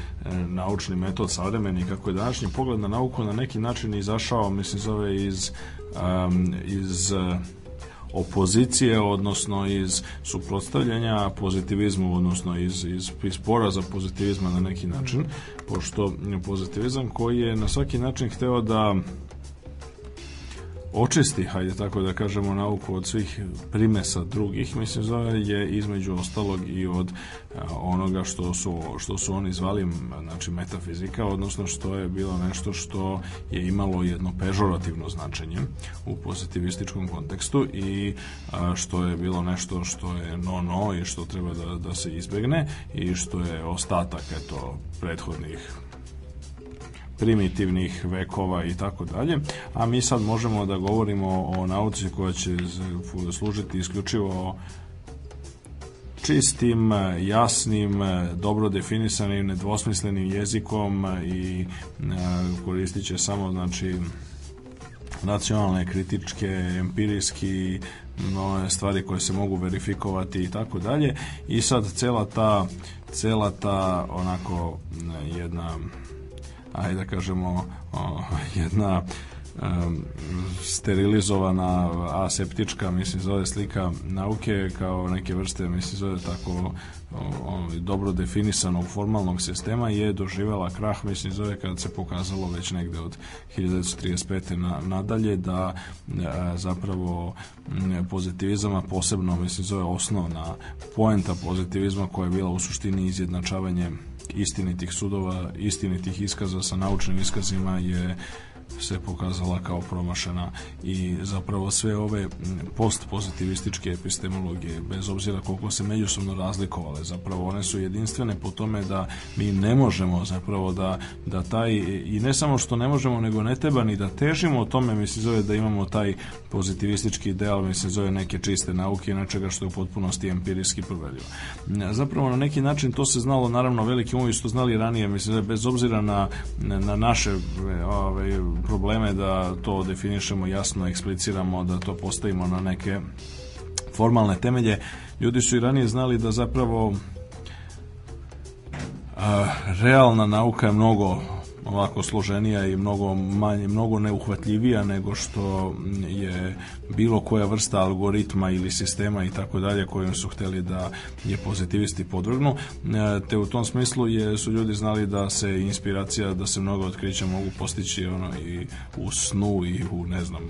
naučni metod savremeni, kako je današnji pogled na nauku na neki način izašao, mislim, zove iz, um, iz e, opozicije, odnosno iz suprotstavljanja pozitivizmu, odnosno iz, iz, iz poraza pozitivizma na neki način, pošto pozitivizam koji je na svaki način hteo da očisti, hajde tako da kažemo, nauku od svih primesa drugih, mislim zove je između ostalog i od onoga što su, što su oni zvali znači metafizika, odnosno što je bilo nešto što je imalo jedno pežorativno značenje u pozitivističkom kontekstu i što je bilo nešto što je no no i što treba da, da se izbegne i što je ostatak eto prethodnih primitivnih vekova i tako dalje, a mi sad možemo da govorimo o nauci koja će služiti isključivo čistim, jasnim, dobro definisanim, nedvosmislenim jezikom i e, koristit će samo znači nacionalne, kritičke, empirijski ove stvari koje se mogu verifikovati i tako dalje. I sad cela ta cela ta onako m, jedna ajde da kažemo o, jedna sterilizovana aseptička mislim zove slika nauke kao neke vrste mislim zove tako o, dobro definisanog formalnog sistema je doživela krah mislim zove kad se pokazalo već negde od 1935. Na, nadalje da e, zapravo pozitivizama posebno mislim zove osnovna poenta pozitivizma koja je bila u suštini izjednačavanje istinitih sudova, istinitih iskaza sa naučnim iskazima je se pokazala kao promašena i zapravo sve ove postpozitivističke epistemologije, bez obzira koliko se međusobno razlikovale, zapravo one su jedinstvene po tome da mi ne možemo zapravo da, da taj, i ne samo što ne možemo, nego ne treba ni da težimo o tome, mislim zove da imamo taj pozitivistički ideal, mislim zove neke čiste nauke, nečega što je u potpunosti empirijski proverljivo. Zapravo na neki način to se znalo, naravno veliki umovi su to znali ranije, mislim bez obzira na, na naše ove, probleme da to definišemo jasno, ekspliciramo, da to postavimo na neke formalne temelje. Ljudi su i ranije znali da zapravo realna nauka je mnogo ovako složenija i mnogo manje, mnogo neuhvatljivija nego što je bilo koja vrsta algoritma ili sistema i tako dalje kojim su hteli da je pozitivisti podvrgnu. E, te u tom smislu je, su ljudi znali da se inspiracija, da se mnogo otkrića mogu postići ono i u snu i u ne znam,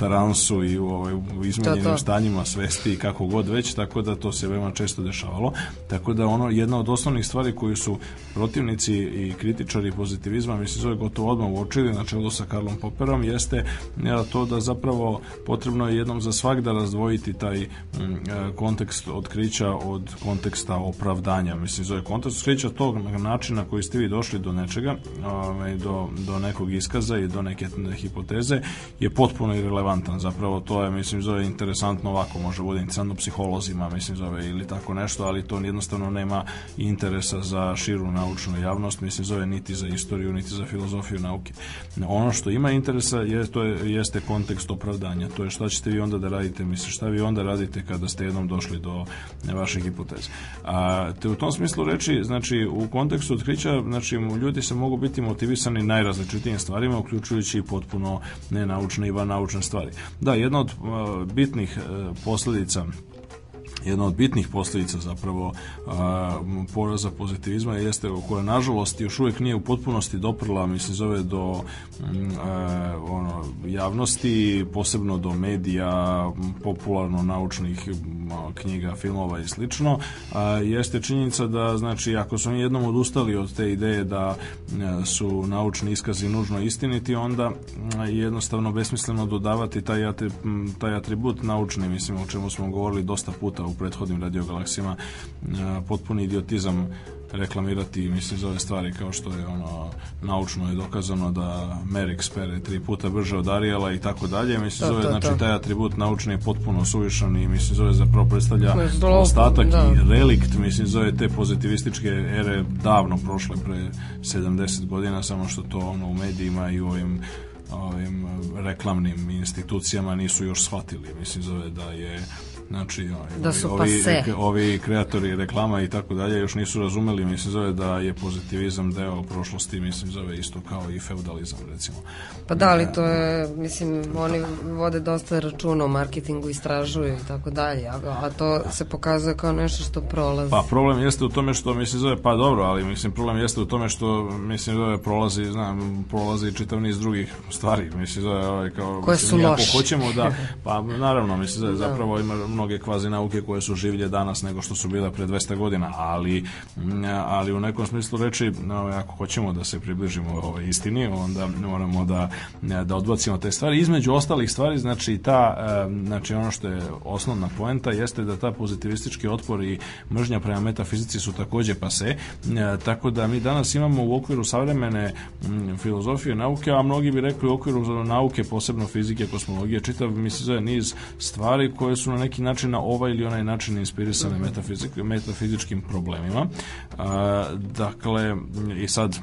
taransu i u, ovaj, u izmenjenim to, to. stanjima svesti i kako god već, tako da to se veoma često dešavalo. Tako da ono, jedna od osnovnih stvari koju su protivnici i kritičari pozitivizma, mislim, zove gotovo odmah uočili na čelu sa Karlom Popperom, jeste to da zapravo potrebno je jednom za svak da razdvojiti taj m, e, kontekst otkrića od konteksta opravdanja. Mislim, zove kontekst otkrića tog načina koji ste vi došli do nečega, ovaj, do, do nekog iskaza i do neke hipoteze, je potpuno irrelevantan. Zapravo to je, mislim, zove interesantno ovako, može bude interesantno psiholozima, mislim, zove ili tako nešto, ali to jednostavno nema interesa za širu naučnu javnost, mislim, zove niti za istoriju, niti za filozofiju nauke. Ono što ima interesa je, to je, jeste kontekst opravdanja, to je šta ćete vi onda da radite, mislim, šta vi onda radite kada ste jednom došli do vaše hipoteze. A, te u tom smislu reči, znači, u kontekstu otkrića, znači, ljudi se mogu biti motivisani najrazličitijim stvarima, uključujući i potpuno nenaučne i van naučne stvari. Da, jedna od bitnih uh, posledica jedna od bitnih posljedica zapravo a, poraza pozitivizma jeste koja nažalost još uvijek nije u potpunosti doprla mislim zove do a, ono, javnosti posebno do medija popularno naučnih knjiga, filmova i slično a, jeste činjenica da znači ako su oni jednom odustali od te ideje da a, su naučni iskazi nužno istiniti onda jednostavno besmisleno dodavati taj, taj atribut naučni mislim o čemu smo govorili dosta puta u prethodnim radiogalaksijama potpuni idiotizam reklamirati mislim za ove stvari kao što je ono naučno je dokazano da Merix pere tri puta brže od Ariela i tako dalje. Mislim zove znači taj atribut naučni je potpuno suvišan i mislim zove zapravo predstavlja ostatak da. i relikt mislim zove te pozitivističke ere davno prošle pre 70 godina samo što to ono u medijima i u ovim ovim reklamnim institucijama nisu još shvatili. Mislim zove da je Znači, da su ovi, ovi, ovi kreatori reklama i tako dalje još nisu razumeli, mislim, zove da je pozitivizam deo prošlosti, mislim, zove isto kao i feudalizam, recimo. Pa da, ali to je, mislim, oni vode dosta računa o marketingu, istražuju i tako dalje, a, a to se pokazuje kao nešto što prolazi. Pa problem jeste u tome što, mislim, zove, pa dobro, ali, mislim, problem jeste u tome što, mislim, zove, prolazi, znam, prolazi čitav niz drugih stvari, mislim, zove, ovaj, kao, Koje mislim, su loše. hoćemo da, pa naravno, mislim, zove, da. zapravo ima mnoge kvazi nauke koje su življe danas nego što su bile pre 200 godina, ali, ali u nekom smislu reči, ako hoćemo da se približimo ovoj istini, onda moramo da, da odbacimo te stvari. Između ostalih stvari, znači, ta, znači ono što je osnovna poenta jeste da ta pozitivistički otpor i mržnja prema metafizici su takođe pase, tako da mi danas imamo u okviru savremene filozofije nauke, a mnogi bi rekli u okviru nauke, posebno fizike, kosmologije, čitav, misli, zove niz stvari koje su na neki način na ovaj ili onaj način inspirisane metafizičkim problemima. Dakle, i sad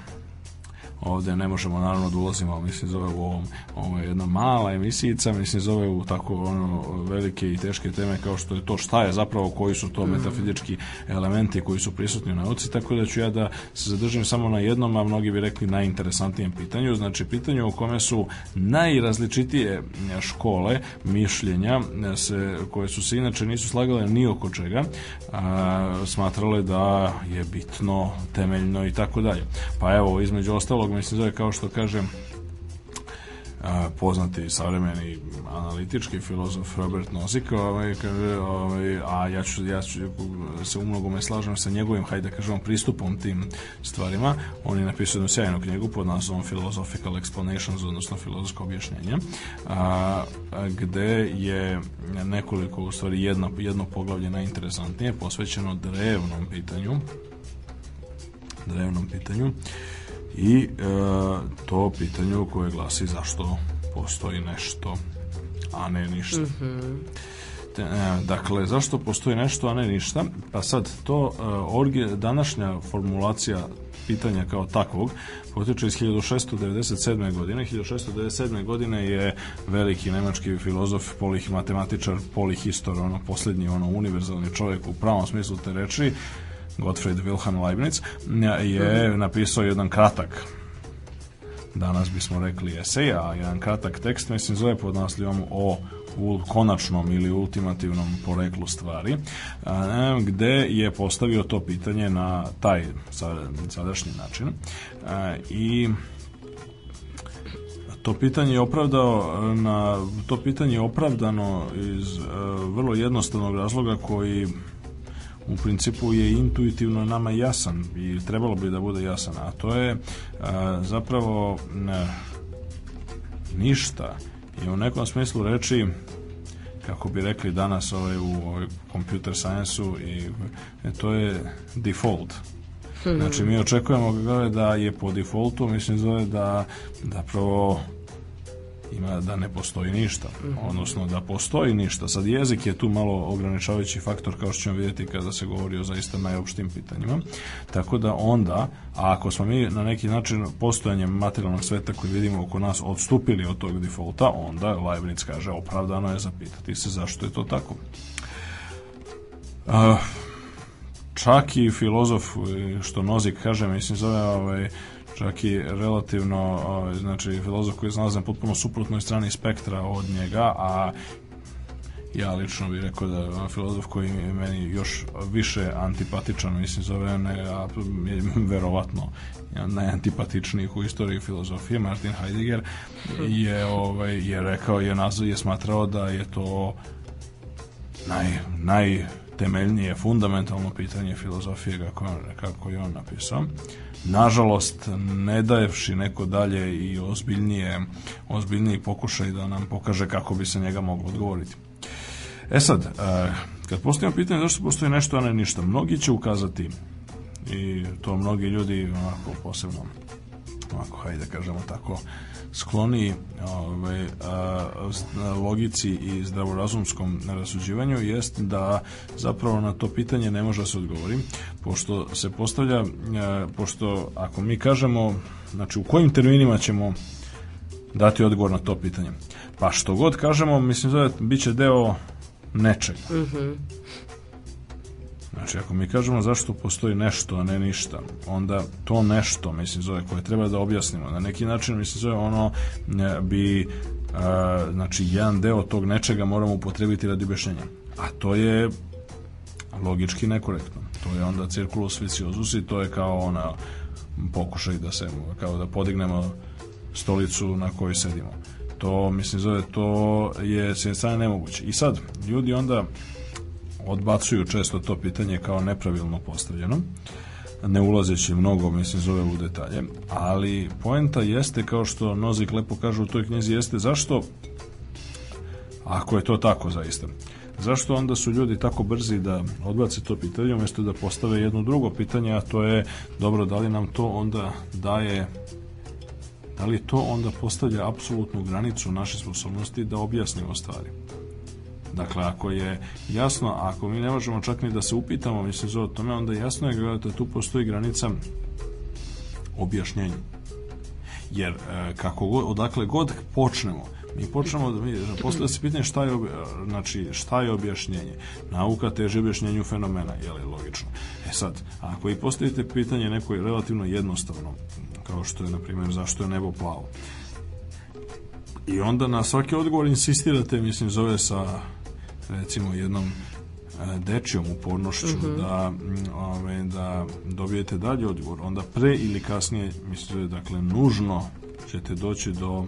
ovde ne možemo naravno da ulazimo, mislim zove u ovom, ovo je jedna mala emisijica, mislim zove u tako ono velike i teške teme kao što je to šta je zapravo, koji su to metafizički elementi koji su prisutni u nauci, tako da ću ja da se zadržim samo na jednom, a mnogi bi rekli najinteresantnijem pitanju, znači pitanju u kome su najrazličitije škole mišljenja se, koje su se inače nisu slagale ni oko čega, a, smatrale da je bitno, temeljno i tako dalje. Pa evo, između ostalog mislim zove kao što kažem poznati savremeni analitički filozof Robert Nozick, ovaj, kaže, ovaj, a ja ću, ja ću se u mnogome slažem sa njegovim, hajde da kažemo, pristupom tim stvarima. On je napisao jednu sjajnu knjigu pod naslovom Philosophical Explanations, odnosno filozofsko objašnjenje, a, a, gde je nekoliko, u stvari jedno, jedno poglavlje najinteresantnije, posvećeno drevnom pitanju, drevnom pitanju i e, to pitanju koje glasi zašto postoji nešto, a ne ništa. Mm -hmm. Te, e, dakle, zašto postoji nešto, a ne ništa? Pa sad, to e, orge, današnja formulacija pitanja kao takvog potiče iz 1697. godine. 1697. godine je veliki nemački filozof, polih matematičar, polihistor, ono poslednji, ono univerzalni čovjek u pravom smislu te reči, Gottfried Wilhelm Leibniz, je napisao jedan kratak danas bismo rekli esej, a jedan kratak tekst, mislim, zove pod naslivom o u konačnom ili ultimativnom poreklu stvari, gde je postavio to pitanje na taj sadašnji način i to pitanje je opravdao na to pitanje je opravdano iz a, vrlo jednostavnog razloga koji u principu je intuitivno nama jasan i trebalo bi da bude jasan, a to je a, zapravo a, ništa i u nekom smislu reči kako bi rekli danas ovaj, u ovaj, computer science-u i e, to je default. Znači mi očekujemo da je po defaultu, mislim zove da da prvo ima da ne postoji ništa, odnosno da postoji ništa. Sad jezik je tu malo ograničavajući faktor kao što ćemo vidjeti kada se govori o zaista najopštim pitanjima. Tako da onda, a ako smo mi na neki način postojanjem materijalnog sveta koji vidimo oko nas odstupili od tog defaulta, onda Leibniz kaže opravdano je zapitati se zašto je to tako. Uh, čak i filozof, što Nozik kaže, mislim zove ovaj, čak i relativno, znači filozof koji je nalazi na potpuno suprotnoj strani spektra od njega, a ja lično bih rekao da je filozof koji je meni još više antipatičan, mislim zove ne, a je verovatno najantipatičnijih u istoriji filozofije, Martin Heidegger je, ovaj, je rekao, je nazvao, je smatrao da je to naj, naj temeljnije, fundamentalno pitanje filozofije kako, kako je on napisao. Nažalost, ne dajevši neko dalje i ozbiljnije, ozbiljniji pokušaj da nam pokaže kako bi se njega moglo odgovoriti. E sad, e, kad postavimo pitanje zašto postoji nešto, a ne ništa, mnogi će ukazati i to mnogi ljudi onako posebno onako, hajde da kažemo tako, skloni ovaj, logici i zdravorazumskom rasuđivanju jest da zapravo na to pitanje ne može da se odgovori, pošto se postavlja, pošto ako mi kažemo, znači u kojim terminima ćemo dati odgovor na to pitanje. Pa što god kažemo, mislim da bit će deo nečega. Mm -hmm. Znači, ako mi kažemo zašto postoji nešto, a ne ništa, onda to nešto, mislim, zove, koje treba da objasnimo, na neki način, mislim, zove, ono e, bi, a, e, znači, jedan deo tog nečega moramo upotrebiti radi objašnjenja. A to je logički nekorektno. To je onda circulus viciosus i to je kao ona pokušaj da se, kao da podignemo stolicu na kojoj sedimo. To, mislim, zove, to je s jedne strane nemoguće. I sad, ljudi onda odbacuju često to pitanje kao nepravilno postavljeno ne ulazeći mnogo, mislim, zove u detalje, ali poenta jeste, kao što Nozik lepo kaže u toj knjizi, jeste zašto, ako je to tako zaista, zašto onda su ljudi tako brzi da odbace to pitanje, umjesto da postave jedno drugo pitanje, a to je, dobro, da li nam to onda daje da li to onda postavlja apsolutnu granicu naše sposobnosti da objasnimo stvari. Dakle, ako je jasno, ako mi ne možemo čak ni da se upitamo, mislim, za tome, onda jasno je da tu postoji granica objašnjenja. Jer e, kako god, odakle god počnemo, mi počnemo da mi da se pitanje šta je znači šta je objašnjenje. Nauka teži objašnjenju fenomena, je li logično. E sad, ako i postavite pitanje neko relativno jednostavno, kao što je na primjer zašto je nebo plavo. I onda na svaki odgovor insistirate, mislim, zove sa recimo jednom e, dečjom upornošću uh mhm. -huh. da, ove, da dobijete dalje odgovor, onda pre ili kasnije mislite, dakle, nužno ćete doći do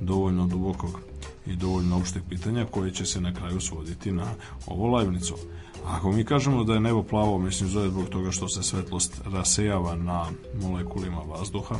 dovoljno dubokog i dovoljno opšteg pitanja koje će se na kraju svoditi na ovo lajvnicu. Ako mi kažemo da je nebo plavo, mislim zove zbog toga što se svetlost rasejava na molekulima vazduha,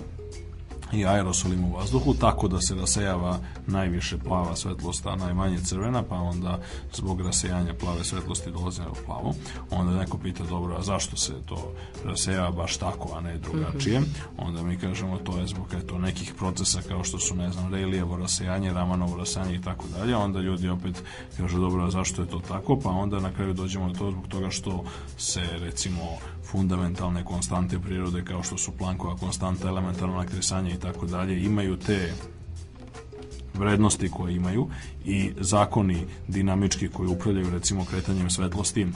i aerosolim u vazduhu, tako da se rasejava najviše plava svetlost, a najmanje crvena, pa onda zbog rasejanja plave svetlosti dolazi na plavo. Onda neko pita, dobro, a zašto se to rasejava baš tako, a ne drugačije? Onda mi kažemo, to je zbog eto, nekih procesa kao što su, ne znam, Rejlijevo rasejanje, Ramanovo rasejanje i tako dalje. Onda ljudi opet kažu, dobro, a zašto je to tako? Pa onda na kraju dođemo do to zbog toga što se, recimo, fundamentalne konstante prirode kao što su Plankova konstanta, elementarno nakresanje i tako dalje, imaju te vrednosti koje imaju i zakoni dinamički koji upravljaju recimo kretanjem svetlosti e,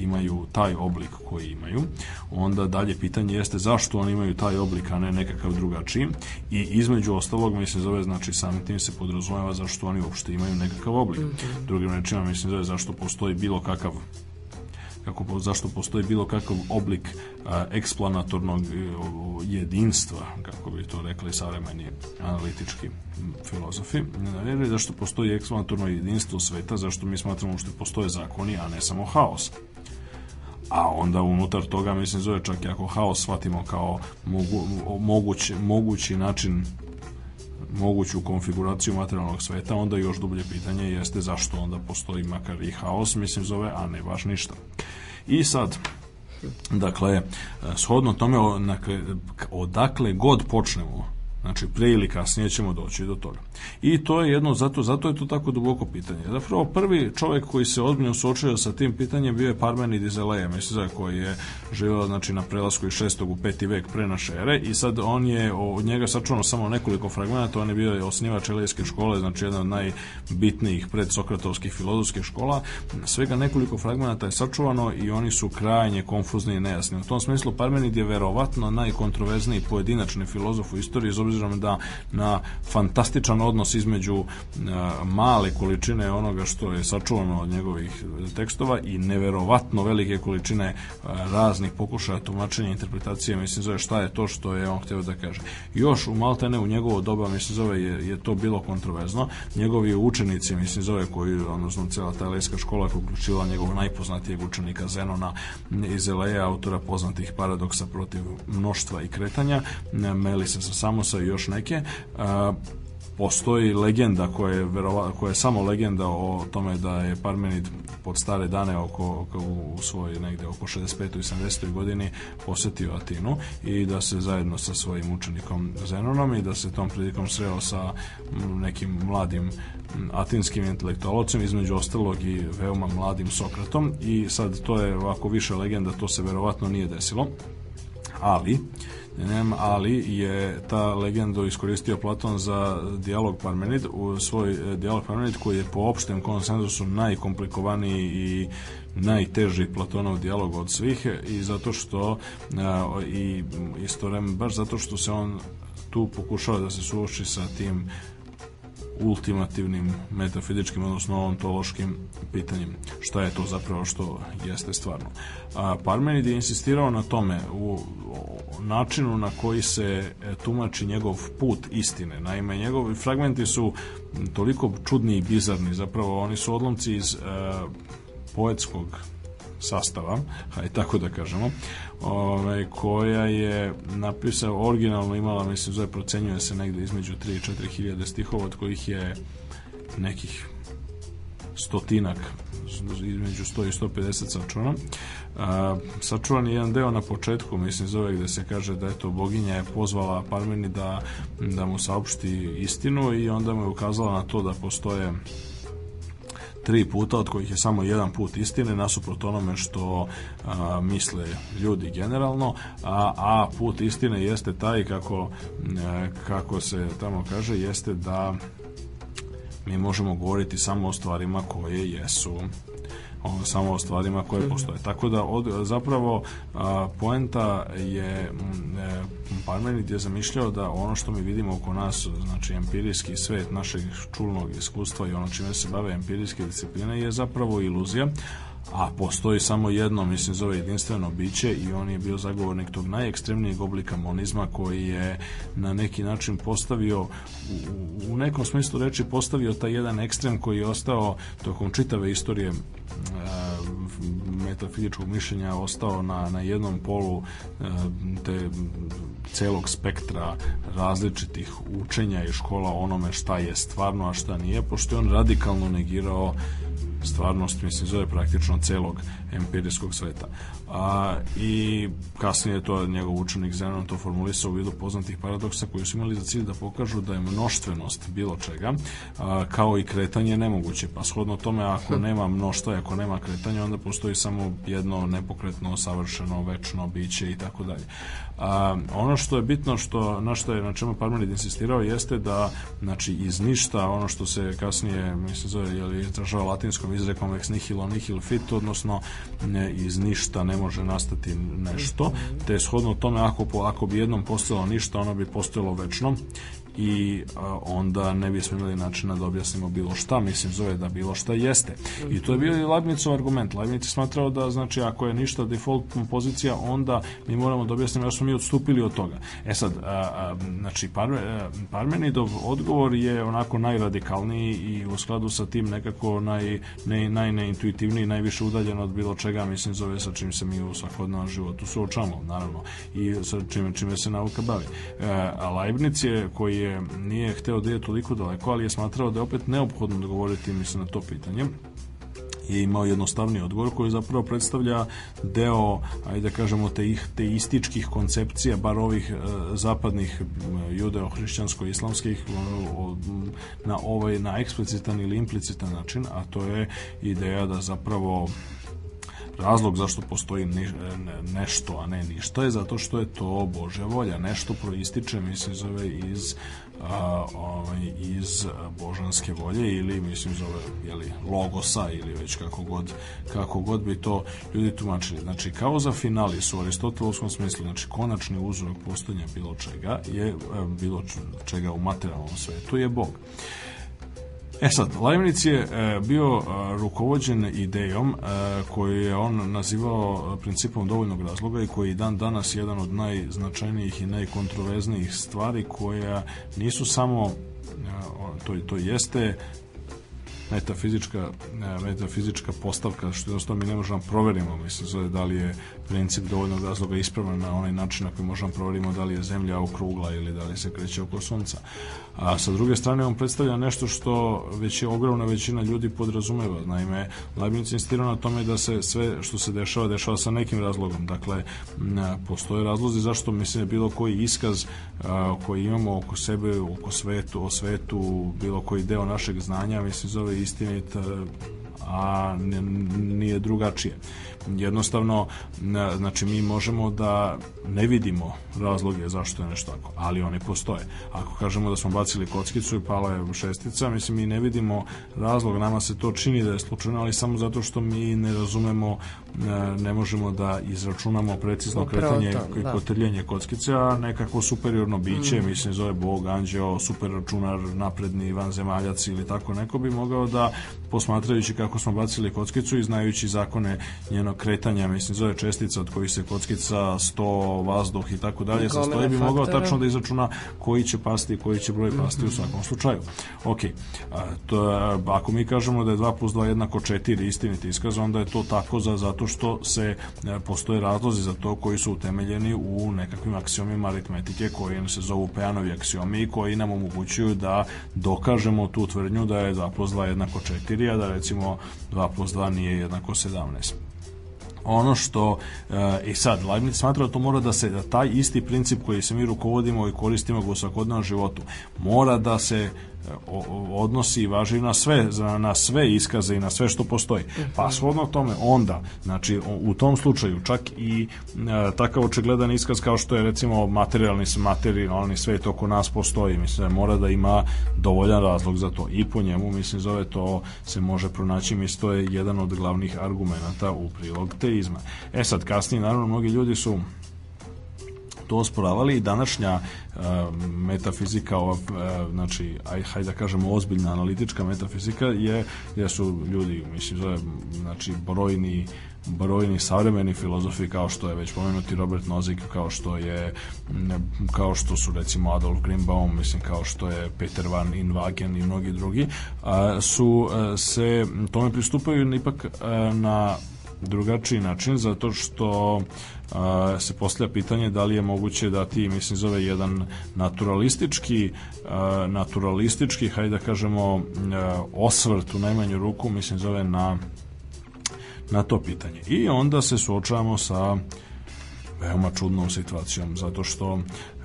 imaju taj oblik koji imaju. Onda dalje pitanje jeste zašto oni imaju taj oblik a ne nekakav drugačiji? I između ostalog mislim zove znači samim tim se podrazumeva zašto oni uopšte imaju nekakav oblik. Drugim rečima mislim zove zašto postoji bilo kakav kako zašto postoji bilo kakav oblik a, eksplanatornog e, jedinstva, kako bi to rekli savremeni analitički filozofi, ili zašto postoji eksplanatorno jedinstvo sveta, zašto mi smatramo što postoje zakoni, a ne samo haos. A onda unutar toga, mislim, zove čak i ako haos shvatimo kao mogu, moguć, mogući način moguću konfiguraciju materijalnog sveta, onda još dublje pitanje jeste zašto onda postoji makar i haos, mislim zove, a ne baš ništa. I sad, dakle, shodno tome, dakle, odakle god počnemo, Znači, pre ili kasnije ćemo doći do toga. I to je jedno, zato, zato je to tako duboko pitanje. Zapravo, prvi čovjek koji se ozbiljno suočio sa tim pitanjem bio je Parmenid iz Eleja, mislim da koji je živio znači, na prelasku iz 6. u 5. vek pre naše ere i sad on je od njega sačuvano samo nekoliko fragmenta, on je bio osnivač Elejske škole, znači jedan od najbitnijih predsokratovskih filozofskih škola. Svega nekoliko fragmenta je sačuvano i oni su krajnje konfuzni i nejasni. U tom smislu Parmenid je verovatno najkontroverzniji pojedinačni filozof u istoriji, obzirom da na fantastičan odnos između a, male količine onoga što je sačuvano od njegovih tekstova i neverovatno velike količine a, raznih pokušaja tumačenja interpretacije, mislim zove šta je to što je on hteo da kaže. Još u Maltene u njegovo doba, mislim zove, je, je to bilo kontroverzno. Njegovi učenici, mislim zove, koji, odnosno cela ta elejska škola koja je uključivala njegovog najpoznatijeg učenika Zenona iz Eleja, autora poznatih paradoksa protiv mnoštva i kretanja, Melisa sa Samosa još neke, a, postoji legenda koja je, verova, koja je samo legenda o tome da je Parmenid pod stare dane oko, oko u svoj negde oko 65. i 70. godini posetio Atinu i da se zajedno sa svojim učenikom Zenonom i da se tom prilikom sreo sa nekim mladim atinskim intelektualcem, između ostalog i veoma mladim Sokratom i sad to je ovako više legenda, to se verovatno nije desilo ali nem, ali je ta legendu iskoristio Platon za dijalog Parmenid, u svoj e, dijalog Parmenid koji je po opštem konsenzusu najkomplikovaniji i najteži Platonov dijalog od svih i zato što a, i isto vreme baš zato što se on tu pokušava da se suoči sa tim ultimativnim metafizičkim, odnosno ontološkim pitanjem. Šta je to zapravo što jeste stvarno? A, Parmenid je insistirao na tome u načinu na koji se e, tumači njegov put istine. Naime, njegovi fragmenti su toliko čudni i bizarni, zapravo oni su odlomci iz e, poetskog sastava, hajde tako da kažemo, ovaj, koja je napisao originalno imala, mislim, zove procenjuje se negde između 3 i 4 hiljade stihova, od kojih je nekih stotinak između 100 i 150 sačuvan. A, sačuvan je jedan deo na početku, mislim zove gde se kaže da eto boginja je pozvala Parmeni da, da mu saopšti istinu i onda mu je ukazala na to da postoje tri puta, od kojih je samo jedan put istine, nasuprot onome što a, misle ljudi generalno, a, a put istine jeste taj kako, e, kako se tamo kaže, jeste da mi možemo govoriti samo o stvarima koje jesu o, samo o stvarima koje postoje. Tako da od, zapravo a, poenta je m, e, Parmenid je zamišljao da ono što mi vidimo oko nas, znači empirijski svet našeg čulnog iskustva i ono čime se bave empirijske discipline je zapravo iluzija, a postoji samo jedno, mislim, zove jedinstveno biće i on je bio zagovornik tog najekstremnijeg oblika monizma koji je na neki način postavio u, u nekom smislu reči postavio taj jedan ekstrem koji je ostao tokom čitave istorije e, metafizičkog mišljenja ostao na, na jednom polu e, te celog spektra različitih učenja i škola onome šta je stvarno, a šta nije, pošto je on radikalno negirao stvarnost, mislim, zove praktično celog empirijskog sveta. A, I kasnije to njegov učenik Zenon to formulisao u vidu poznatih paradoksa koji su imali za cilj da pokažu da je mnoštvenost bilo čega, a, kao i kretanje nemoguće. Pa shodno tome, ako nema mnoštva, ako nema kretanja, onda postoji samo jedno nepokretno, savršeno, večno biće i tako dalje. A, ono što je bitno, što, na što je, na čemu Parmenid insistirao, jeste da, znači, iz ništa, ono što se kasnije, mislim, zove, je li izražava latinskom izrekom ex nihilo nihil fit, odnosno ne, iz ništa ne može nastati nešto, te shodno tome ako, ako bi jednom postojalo ništa, ono bi postojalo večno i a, onda ne bismo imali načina da objasnimo bilo šta, mislim zove da bilo šta jeste. I to je bio i Leibnizov argument. Leibniz je smatrao da znači ako je ništa default pozicija, onda mi moramo da objasnimo da smo mi odstupili od toga. E sad, a, a, znači Parme, Parmenidov odgovor je onako najradikalniji i u skladu sa tim nekako naj, ne, najneintuitivniji, najviše udaljen od bilo čega, mislim zove sa čim se mi u svakodnevnom životu suočamo, naravno, i sa čime, čime se nauka bavi. E, a Leibniz je, koji je, nije hteo da je toliko daleko, ali je smatrao da je opet neophodno dogovoriti mislim na to pitanje. Je imao jednostavni odgovor koji zapravo predstavlja deo, ajde da kažemo, te teističkih koncepcija, bar ovih e, zapadnih judeo-hrišćansko-islamskih na ovaj, na eksplicitan ili implicitan način, a to je ideja da zapravo razlog zašto postoji ni, nešto, a ne ništa je zato što je to Božja volja. Nešto proističe, mislim, zove iz a, ovaj, iz božanske volje ili mislim zove jeli, logosa ili već kako god, kako god bi to ljudi tumačili. Znači kao za finali su u aristotelovskom smislu, znači konačni uzrok postojanja bilo čega je bilo čega u materijalnom svetu je Bog. E sad, Leibniz je e, bio e, rukovođen idejom e, koju je on nazivao principom dovoljnog razloga i koji je dan danas jedan od najznačajnijih i najkontroverznijih stvari koja nisu samo to, to jeste metafizička, metafizička postavka, što jednostavno mi ne možemo da proverimo, mislim, da li je princip dovoljnog razloga ispravan na onaj način na koji možemo da proverimo da li je zemlja okrugla ili da li se kreće oko sunca. A sa druge strane on predstavlja nešto što već je ogromna većina ljudi podrazumeva. Naime, Leibniz insistirao na tome da se sve što se dešava, dešava sa nekim razlogom. Dakle, postoje razlozi zašto mislim da bilo koji iskaz koji imamo oko sebe, oko svetu, o svetu, bilo koji deo našeg znanja, mislim zove istinit, a nije drugačije jednostavno znači mi možemo da ne vidimo razloge zašto je nešto tako, ali oni postoje. Ako kažemo da smo bacili kockicu i pala je šestica, mislim mi ne vidimo razlog, nama se to čini da je slučajno, ali samo zato što mi ne razumemo ne možemo da izračunamo precizno Upravo kretanje to, da. kotrljenje kockice, a nekako superiorno biće, mm. mislim zove Bog, anđeo, super računar, napredni vanzemaljac ili tako neko bi mogao da posmatrajući kako smo bacili kockicu i znajući zakone njenog kretanja, mislim zove čestica od kojih se kockica, sto, vazduh i tako dalje sastoji bi mogao tačno da izračuna koji će pasti i koji će broj pasti mm -hmm. u svakom slučaju. Ok, a, to, ako mi kažemo da je 2 plus 2 jednako 4 istiniti iskaz, onda je to tako za, zato što se e, postoje razlozi za to koji su utemeljeni u nekakvim aksiomima aritmetike koji se zovu Peanovi aksiomi i koji nam omogućuju da dokažemo tu tvrdnju da je 2 plus 2 jednako 4, a da recimo 2 plus 2 nije jednako 17 ono što e, i sad Leibniz smatra da to mora da se da taj isti princip koji se mi rukovodimo i koristimo u svakodnevnom životu mora da se odnosi i važi na sve, na sve iskaze i na sve što postoji. Pa svodno tome onda, znači u tom slučaju čak i e, takav očigledan iskaz kao što je recimo materijalni materijalni svet oko nas postoji, mislim da mora da ima dovoljan razlog za to i po njemu mislim zove to se može pronaći, mislim to je jedan od glavnih argumenata u prilog teizma. E sad kasnije naravno mnogi ljudi su to osporavali i današnja uh, metafizika, ova, uh, znači, aj, hajde da kažemo ozbiljna analitička metafizika je, je su ljudi, mislim, zove, znači, brojni brojni savremeni filozofi kao što je već pomenuti Robert Nozick, kao što je kao što su recimo Adolf Greenbaum, mislim kao što je Peter van Inwagen i mnogi drugi, su a, se tome pristupaju ipak na drugačiji način zato što a, se postavlja pitanje da li je moguće da ti mislim zove jedan naturalistički naturalistički hajde da kažemo osvrt u najmanju ruku mislim zove na na to pitanje. I onda se suočavamo sa veoma čudnom situacijom, zato što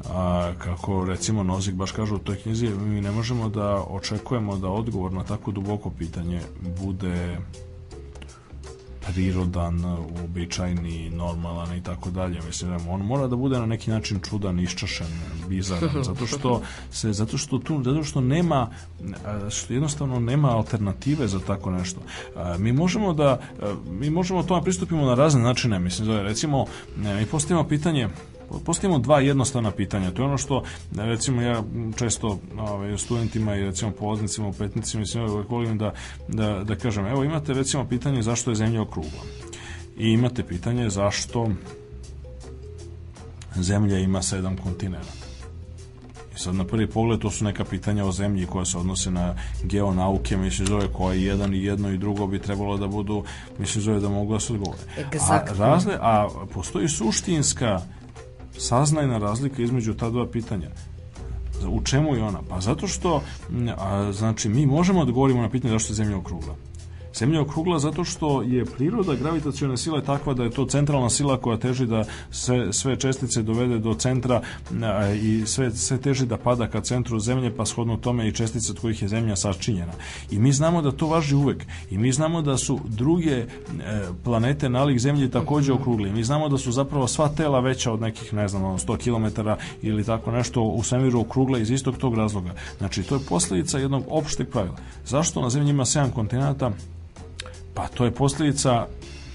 a, kako recimo Nozik baš kaže u toj knjizi, mi ne možemo da očekujemo da odgovor na tako duboko pitanje bude prirodan, uobičajni, normalan i tako dalje. Mislim, on mora da bude na neki način čudan, iščašen, bizaran, zato što se zato što tu zato što nema što jednostavno nema alternative za tako nešto. Mi možemo da mi možemo tome pristupimo na razne načine, mislim, da recimo mi postavimo pitanje postavimo dva jednostavna pitanja. To je ono što, recimo, ja često ovaj, studentima i recimo polaznicima petnicima mislim, uvek volim da, da, da kažem, evo imate recimo pitanje zašto je zemlja okrugla. I imate pitanje zašto zemlja ima sedam kontinenta. I sad na prvi pogled to su neka pitanja o zemlji koja se odnose na geonauke, mislim zove koje jedan i jedno i drugo bi trebalo da budu, mislim zove da mogu da se odgovore. A, razle, a postoji suštinska saznajna razlika između ta dva pitanja. U čemu je ona? Pa zato što, a, znači, mi možemo da govorimo na pitanje zašto je zemlja okrugla. Zemlja je okrugla zato što je priroda gravitacione sile takva da je to centralna sila koja teži da sve, sve čestice dovede do centra i sve, sve teži da pada ka centru zemlje pa shodno tome i čestice od kojih je zemlja sačinjena. I mi znamo da to važi uvek. I mi znamo da su druge e, planete nalik zemlji takođe okrugli. Mi znamo da su zapravo sva tela veća od nekih, ne znam, 100 km ili tako nešto u svemiru okrugla iz istog tog razloga. Znači, to je posledica jednog opšteg pravila. Zašto na zemlji ima 7 kontinenta? Pa to je posljedica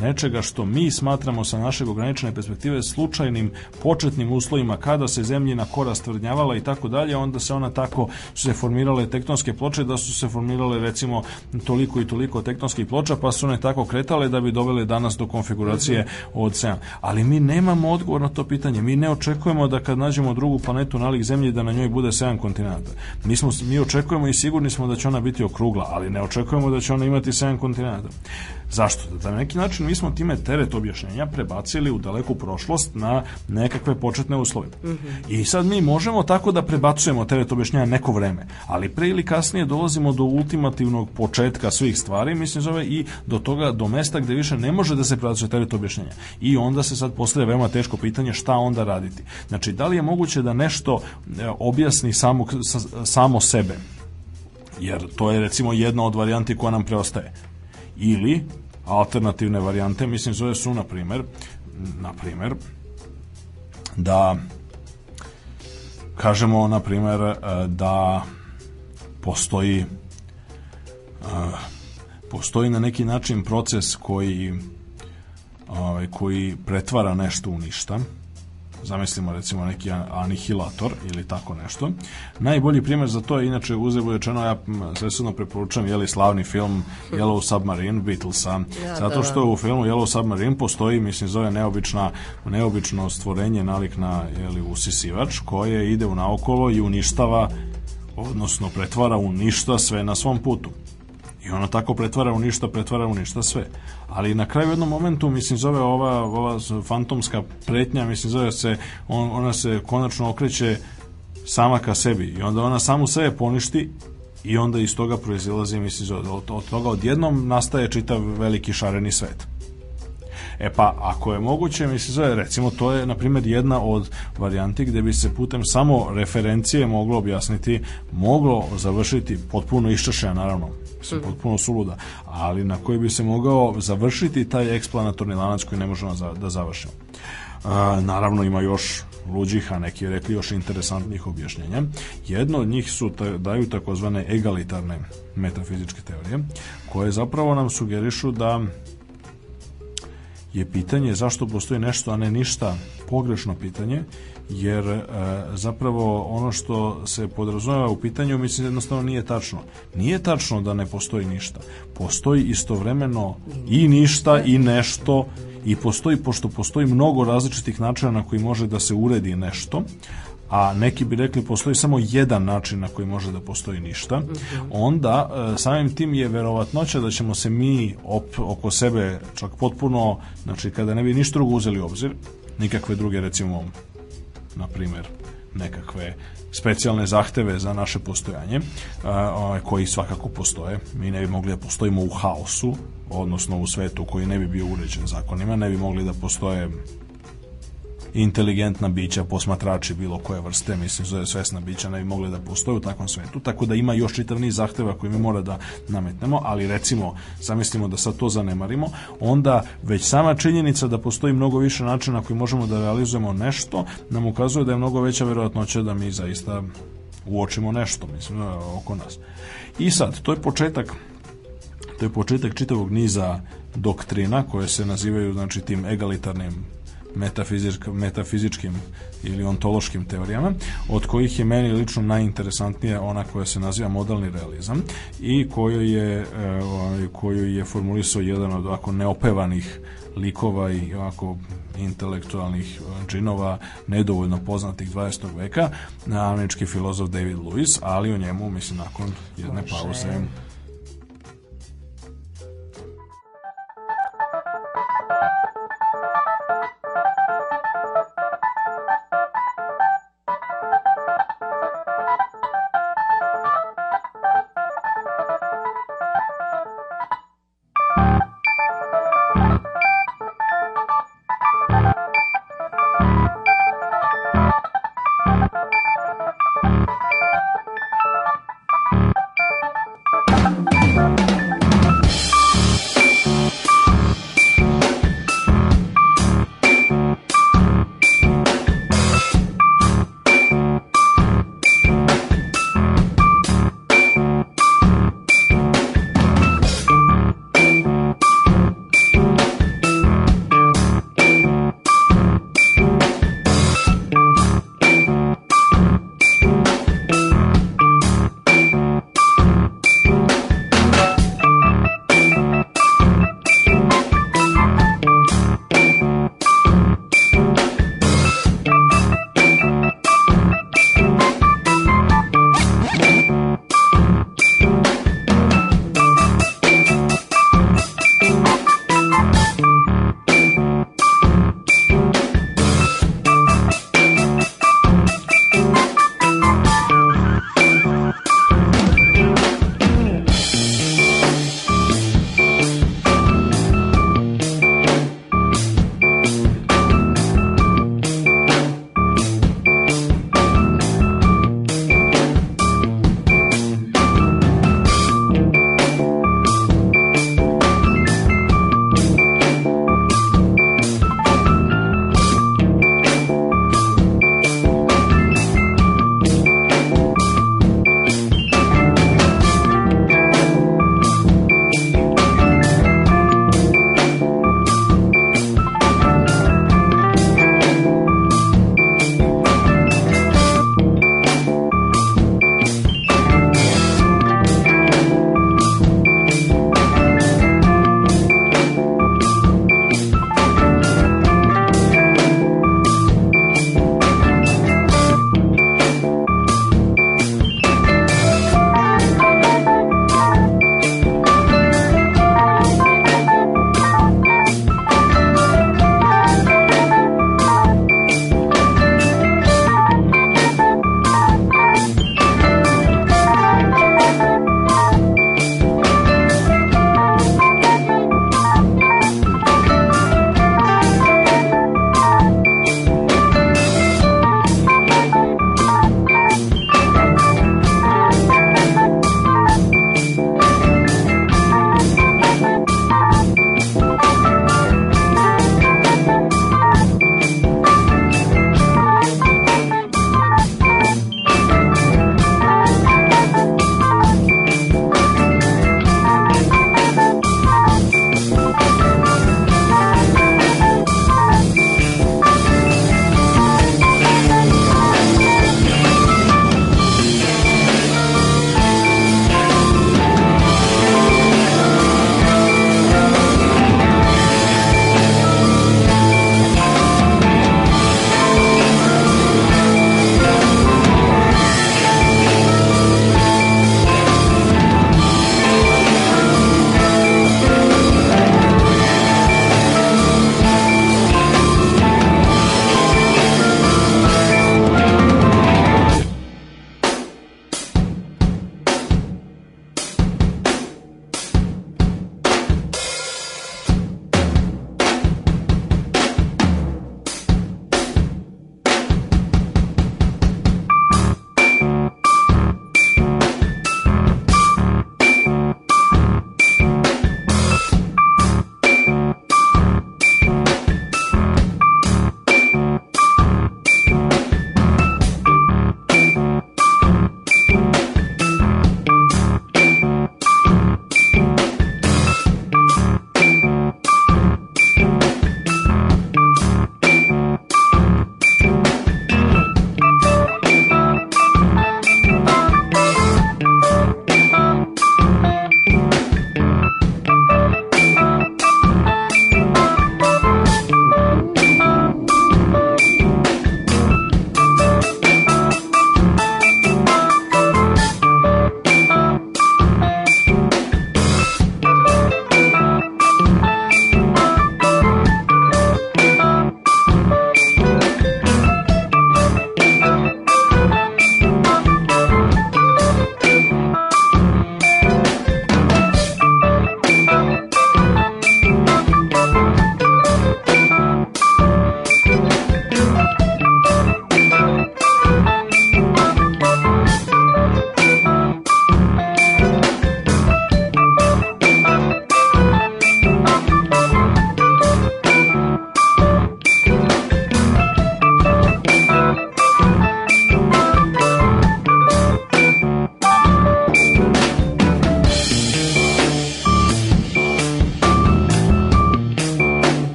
nečega što mi smatramo sa našeg ograničene perspektive slučajnim početnim uslovima kada se zemljina kora stvrdnjavala i tako dalje, onda se ona tako su se formirale tektonske ploče da su se formirale recimo toliko i toliko tektonskih ploča pa su one tako kretale da bi dovele danas do konfiguracije od 7. Ali mi nemamo odgovor na to pitanje. Mi ne očekujemo da kad nađemo drugu planetu nalik zemlji da na njoj bude 7 kontinenta. Mi, smo, mi očekujemo i sigurni smo da će ona biti okrugla, ali ne očekujemo da će ona imati 7 kontinenta. Zašto? Da na neki način mi smo time teret objašnjenja prebacili u daleku prošlost na nekakve početne uslove. Mm -hmm. I sad mi možemo tako da prebacujemo teret objašnjenja neko vreme, ali pre ili kasnije dolazimo do ultimativnog početka svih stvari, mislim zove i do toga, do mesta gde više ne može da se prebacuje teret objašnjenja. I onda se sad postavlja veoma teško pitanje šta onda raditi. Znači, da li je moguće da nešto e, objasni samo, samo sebe? Jer to je recimo jedna od varijanti koja nam preostaje ili alternativne varijante, mislim zove su na primer, na primer da kažemo na primer e, da postoji e, postoji na neki način proces koji ovaj, koji pretvara nešto u ništa zamislimo recimo neki anihilator ili tako nešto. Najbolji primjer za to je inače uzeo rečeno ja svesredno preporučam jeli slavni film Yellow Submarine Beatlesa. Ja, zato da. što u filmu Yellow Submarine postoji mislim zove neobična neobično stvorenje nalik na jeli usisivač koje ide u naokolo i uništava odnosno pretvara u ništa sve na svom putu. I ona tako pretvara u ništa, pretvara u ništa sve. Ali na kraju jednom momentu, mislim, zove ova, ova fantomska pretnja, mislim, zove se, on, ona se konačno okreće sama ka sebi. I onda ona samu sebe poništi i onda iz toga proizilazi, mislim, zove, od, od toga odjednom nastaje čitav veliki šareni svet. E pa, ako je moguće, mislim, zove, recimo, to je, na primjer, jedna od varijanti gde bi se putem samo referencije moglo objasniti, moglo završiti potpuno iščašena, naravno, mislim, potpuno suluda, ali na koji bi se mogao završiti taj eksplanatorni lanac koji ne možemo da završimo. A, naravno ima još luđih, a neki rekli još interesantnih objašnjenja. Jedno od njih su ta, daju takozvane egalitarne metafizičke teorije, koje zapravo nam sugerišu da je pitanje zašto postoji nešto, a ne ništa, pogrešno pitanje, jer e, zapravo ono što se podrazumeva u pitanju mislim jednostavno nije tačno. Nije tačno da ne postoji ništa. Postoji istovremeno i ništa i nešto i postoji, pošto postoji mnogo različitih načina na koji može da se uredi nešto, a neki bi rekli postoji samo jedan način na koji može da postoji ništa, onda e, samim tim je verovatnoća da ćemo se mi op, oko sebe čak potpuno, znači kada ne bi ništa drugo uzeli u obzir, nikakve druge recimo na primer nekakve specijalne zahteve za naše postojanje a, koji svakako postoje. Mi ne bi mogli da postojimo u haosu, odnosno u svetu koji ne bi bio uređen zakonima, ne bi mogli da postoje inteligentna bića, posmatrači bilo koje vrste, mislim, zove svesna bića ne bi mogli da postoje u takvom svetu, tako da ima još čitav niz zahteva koje mi mora da nametnemo, ali recimo, zamislimo da sad to zanemarimo, onda već sama činjenica da postoji mnogo više načina koji možemo da realizujemo nešto, nam ukazuje da je mnogo veća verovatnoća da mi zaista uočimo nešto, mislim, oko nas. I sad, to je početak to je početak čitavog niza doktrina koje se nazivaju znači tim egalitarnim metafizičkim ili ontološkim teorijama, od kojih je meni lično najinteresantnija ona koja se naziva modalni realizam i koju je, e, ovaj, koju je formulisao jedan od ovako neopevanih likova i ovako intelektualnih e, džinova nedovoljno poznatih 20. veka, američki filozof David Lewis, ali o njemu, mislim, nakon jedne pauze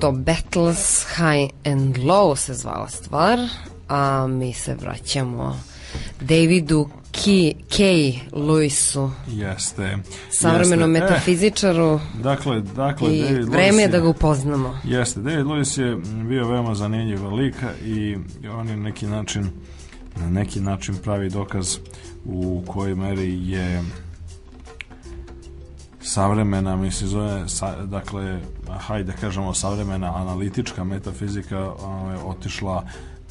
to Battles High and Low se zvala stvar, a mi se vraćamo Davidu Key, Kay Lewisu, Jeste. savremenom Jeste. metafizičaru Eh, dakle, dakle, i David vreme je da ga upoznamo. Jeste, David Lewis je bio veoma zanimljiv lik i on je na neki način na neki način pravi dokaz u kojoj meri je savremena, mislim, zove, sa, dakle, hajde da kažemo, savremena analitička metafizika ovaj, otišla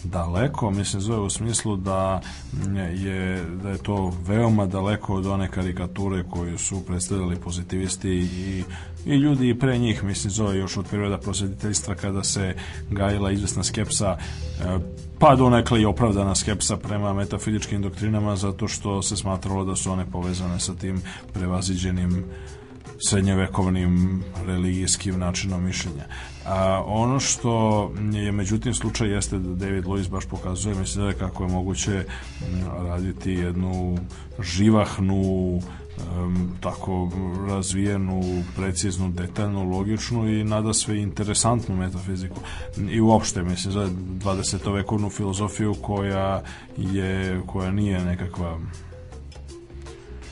daleko, mislim zove u smislu da je, da je to veoma daleko od one karikature koju su predstavljali pozitivisti i, i ljudi i pre njih, mislim zove još od perioda prosvjetiteljstva kada se gajila izvesna skepsa pa donekle i opravdana skepsa prema metafizičkim doktrinama zato što se smatralo da su one povezane sa tim prevaziđenim srednjevekovnim religijskim načinom mišljenja. A, ono što je međutim slučaj jeste da David Lewis baš pokazuje mislim da je kako je moguće raditi jednu živahnu um, tako razvijenu, preciznu, detaljnu, logičnu i nada sve interesantnu metafiziku. I uopšte, mislim, za 20. vekovnu filozofiju koja je, koja nije nekakva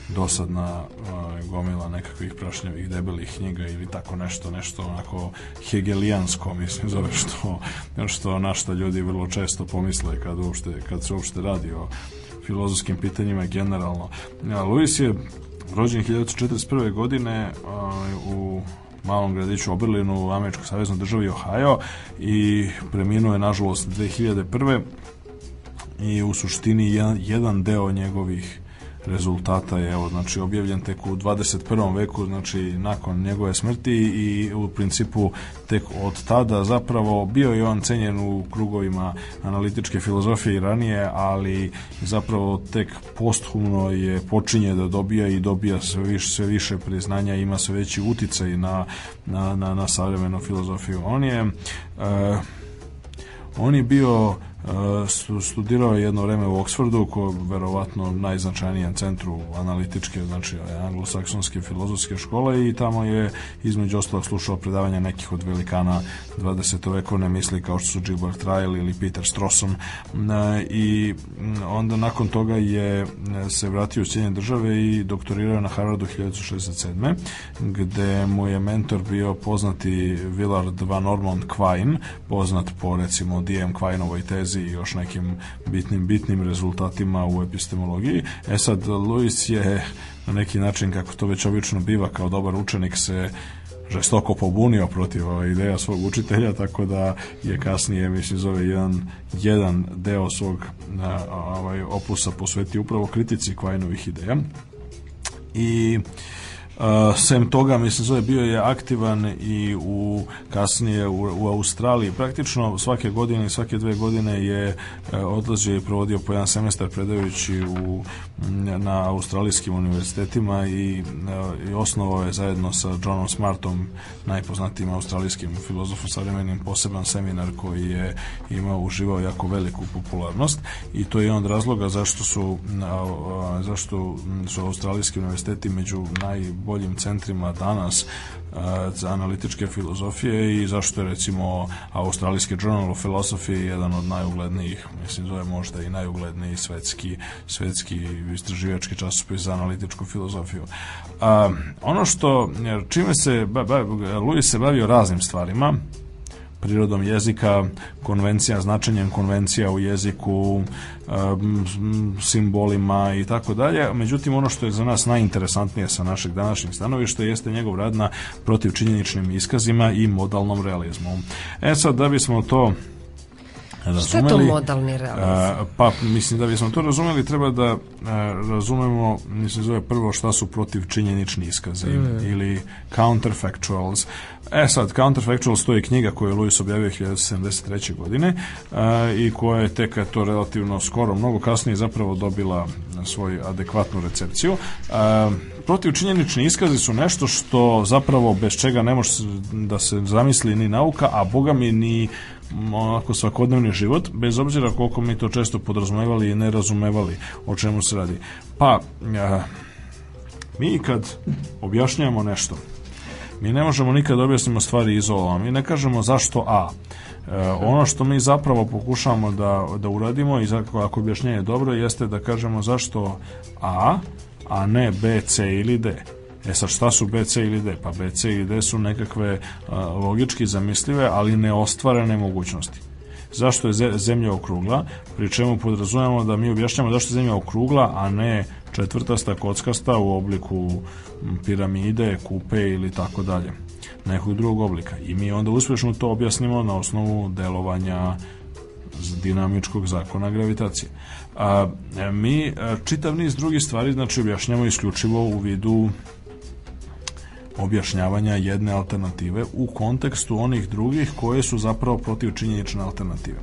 dosadna ovaj, gomila nekakvih prašnjavih debelih knjiga ili tako nešto, nešto onako hegelijansko, mislim, zove što, što na što ljudi vrlo često pomisle kad, uopšte, kad se uopšte radi o filozofskim pitanjima generalno. Luis je rođen 1941. godine ovaj, u malom gradiću Oberlinu u američkoj saveznoj državi Ohio i preminuo je nažalost 2001. i u suštini jedan, jedan deo njegovih rezultata je evo znači objavljen tek u 21. veku znači nakon njegove smrti i u principu tek od tada zapravo bio je on cenjen u krugovima analitičke filozofije i ranije ali zapravo tek posthumno je počinje da dobija i dobija sve više, sve više priznanja ima sve veći uticaj na, na, na, na savremenu filozofiju on je uh, on je bio Uh, studirao je jedno vreme u Oksfordu, ko verovatno najznačajnijem centru analitičke, znači anglosaksonske filozofske škole i tamo je između ostalog slušao predavanja nekih od velikana 20. vekovne misli kao što su Gilbert Ryle ili Peter Strawson uh, i onda nakon toga je se vratio u Sjedinje države i doktorirao na Harvardu 1967. gde mu je mentor bio poznati Willard Van Ormond Quine, poznat po recimo D.M. Quineovoj tezi i još nekim bitnim bitnim rezultatima u epistemologiji. E sad, Lewis je na neki način, kako to već obično biva, kao dobar učenik se žestoko pobunio protiv ova ideja svog učitelja, tako da je kasnije, mislim, zove jedan, jedan deo svog ovaj, opusa posveti upravo kritici Quainovih ideja. I Uh, sem toga, mislim, zove bio je aktivan i u kasnije u, u Australiji. Praktično svake godine i svake dve godine je uh, odlazio i provodio po jedan semestar predajući u, na australijskim univerzitetima i, uh, i osnovao je zajedno sa Johnom Smartom, najpoznatijim australijskim filozofom savremenim, poseban seminar koji je imao, uživao jako veliku popularnost i to je on od razloga zašto su, zašto su australijski univerziteti među naj boljim centrima danas za analitičke filozofije i zašto je recimo Australijski Journal of Philosophy jedan od najuglednijih, mislim zove možda i najugledniji svetski, svetski istraživački časopis za analitičku filozofiju. A, ono što, čime se, ba, ba, Louis se bavio raznim stvarima, prirodom jezika, konvencija, značenjem konvencija u jeziku, simbolima i tako dalje. Međutim, ono što je za nas najinteresantnije sa našeg današnjeg stanovišta jeste njegov rad na protiv činjeničnim iskazima i modalnom realizmu. E sad, da bismo to razumeli. Šta je to modalni realizam? pa, mislim, da bismo to razumeli, treba da razumemo, mislim, zove prvo šta su protiv činjenični iskazi mm. ili counterfactuals. E sad, Counterfactuals to je knjiga koju je Lewis objavio 1973. godine a, i koja je tek to relativno skoro, mnogo kasnije zapravo dobila svoju adekvatnu recepciju. A, protiv činjenični iskazi su nešto što zapravo bez čega ne može da se zamisli ni nauka, a boga mi ni onako svakodnevni život, bez obzira koliko mi to često podrazumevali i ne razumevali o čemu se radi. Pa, a, mi kad objašnjavamo nešto, Mi ne možemo nikad da objasnimo stvari izolovano. Mi ne kažemo zašto A. E, ono što mi zapravo pokušavamo da, da uradimo i za- ako objašnjenje je dobro jeste da kažemo zašto A, a ne B, C ili D. E sad šta su B, C ili D? Pa B, C ili D su nekakve a, logički zamislive, ali neostvarene mogućnosti. Zašto je ze- zemlja okrugla? Pri čemu podrazumemo da mi objašnjamo zašto je zemlja okrugla, a ne četvrtasta kockasta u obliku piramide, kupe ili tako dalje nekog drugog oblika. I mi onda uspešno to objasnimo na osnovu delovanja dinamičkog zakona gravitacije. A, e, mi a, čitav niz drugih stvari znači objašnjamo isključivo u vidu objašnjavanja jedne alternative u kontekstu onih drugih koje su zapravo protiv činjenične alternative.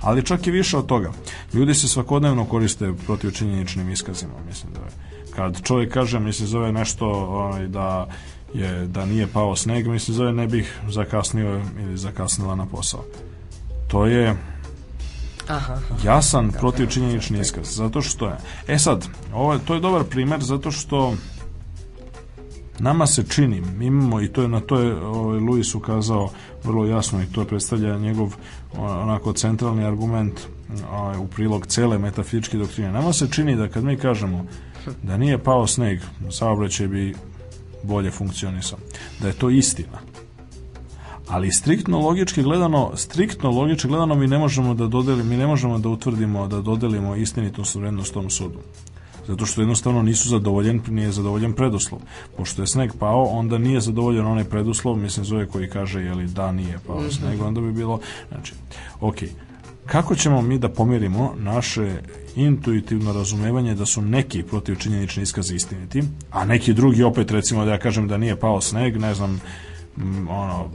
Ali čak i više od toga. Ljudi se svakodnevno koriste protiv činjeničnim iskazima, mislim da je. Kad čovjek kaže, mislim, zove nešto onaj, da je da nije pao sneg, mislim, zove ne bih zakasnio ili zakasnila na posao. To je Aha, aha. jasan protivčinjenični iskaz zato što je e sad ovo je, to je dobar primer zato što nama se čini imamo i to je na to je ovaj Luis ukazao vrlo jasno i to predstavlja njegov onako centralni argument ovaj, u prilog cele metafizičke doktrine nama se čini da kad mi kažemo da nije pao sneg saobraćaj bi bolje funkcionisao da je to istina ali striktno logički gledano, striktno logički gledano mi ne možemo da dodelimo, mi ne možemo da utvrdimo da dodelimo istinitost vrednost tom sudu. Zato što jednostavno nisu zadovoljen, nije zadovoljen preduslov. Pošto je sneg pao, onda nije zadovoljen onaj preduslov, mislim zove koji kaže je li da nije pao sneg, onda bi bilo, znači, ok, kako ćemo mi da pomirimo naše intuitivno razumevanje da su neki protivčinjenični iskazi istiniti, a neki drugi opet recimo da ja kažem da nije pao sneg, ne znam, m, ono,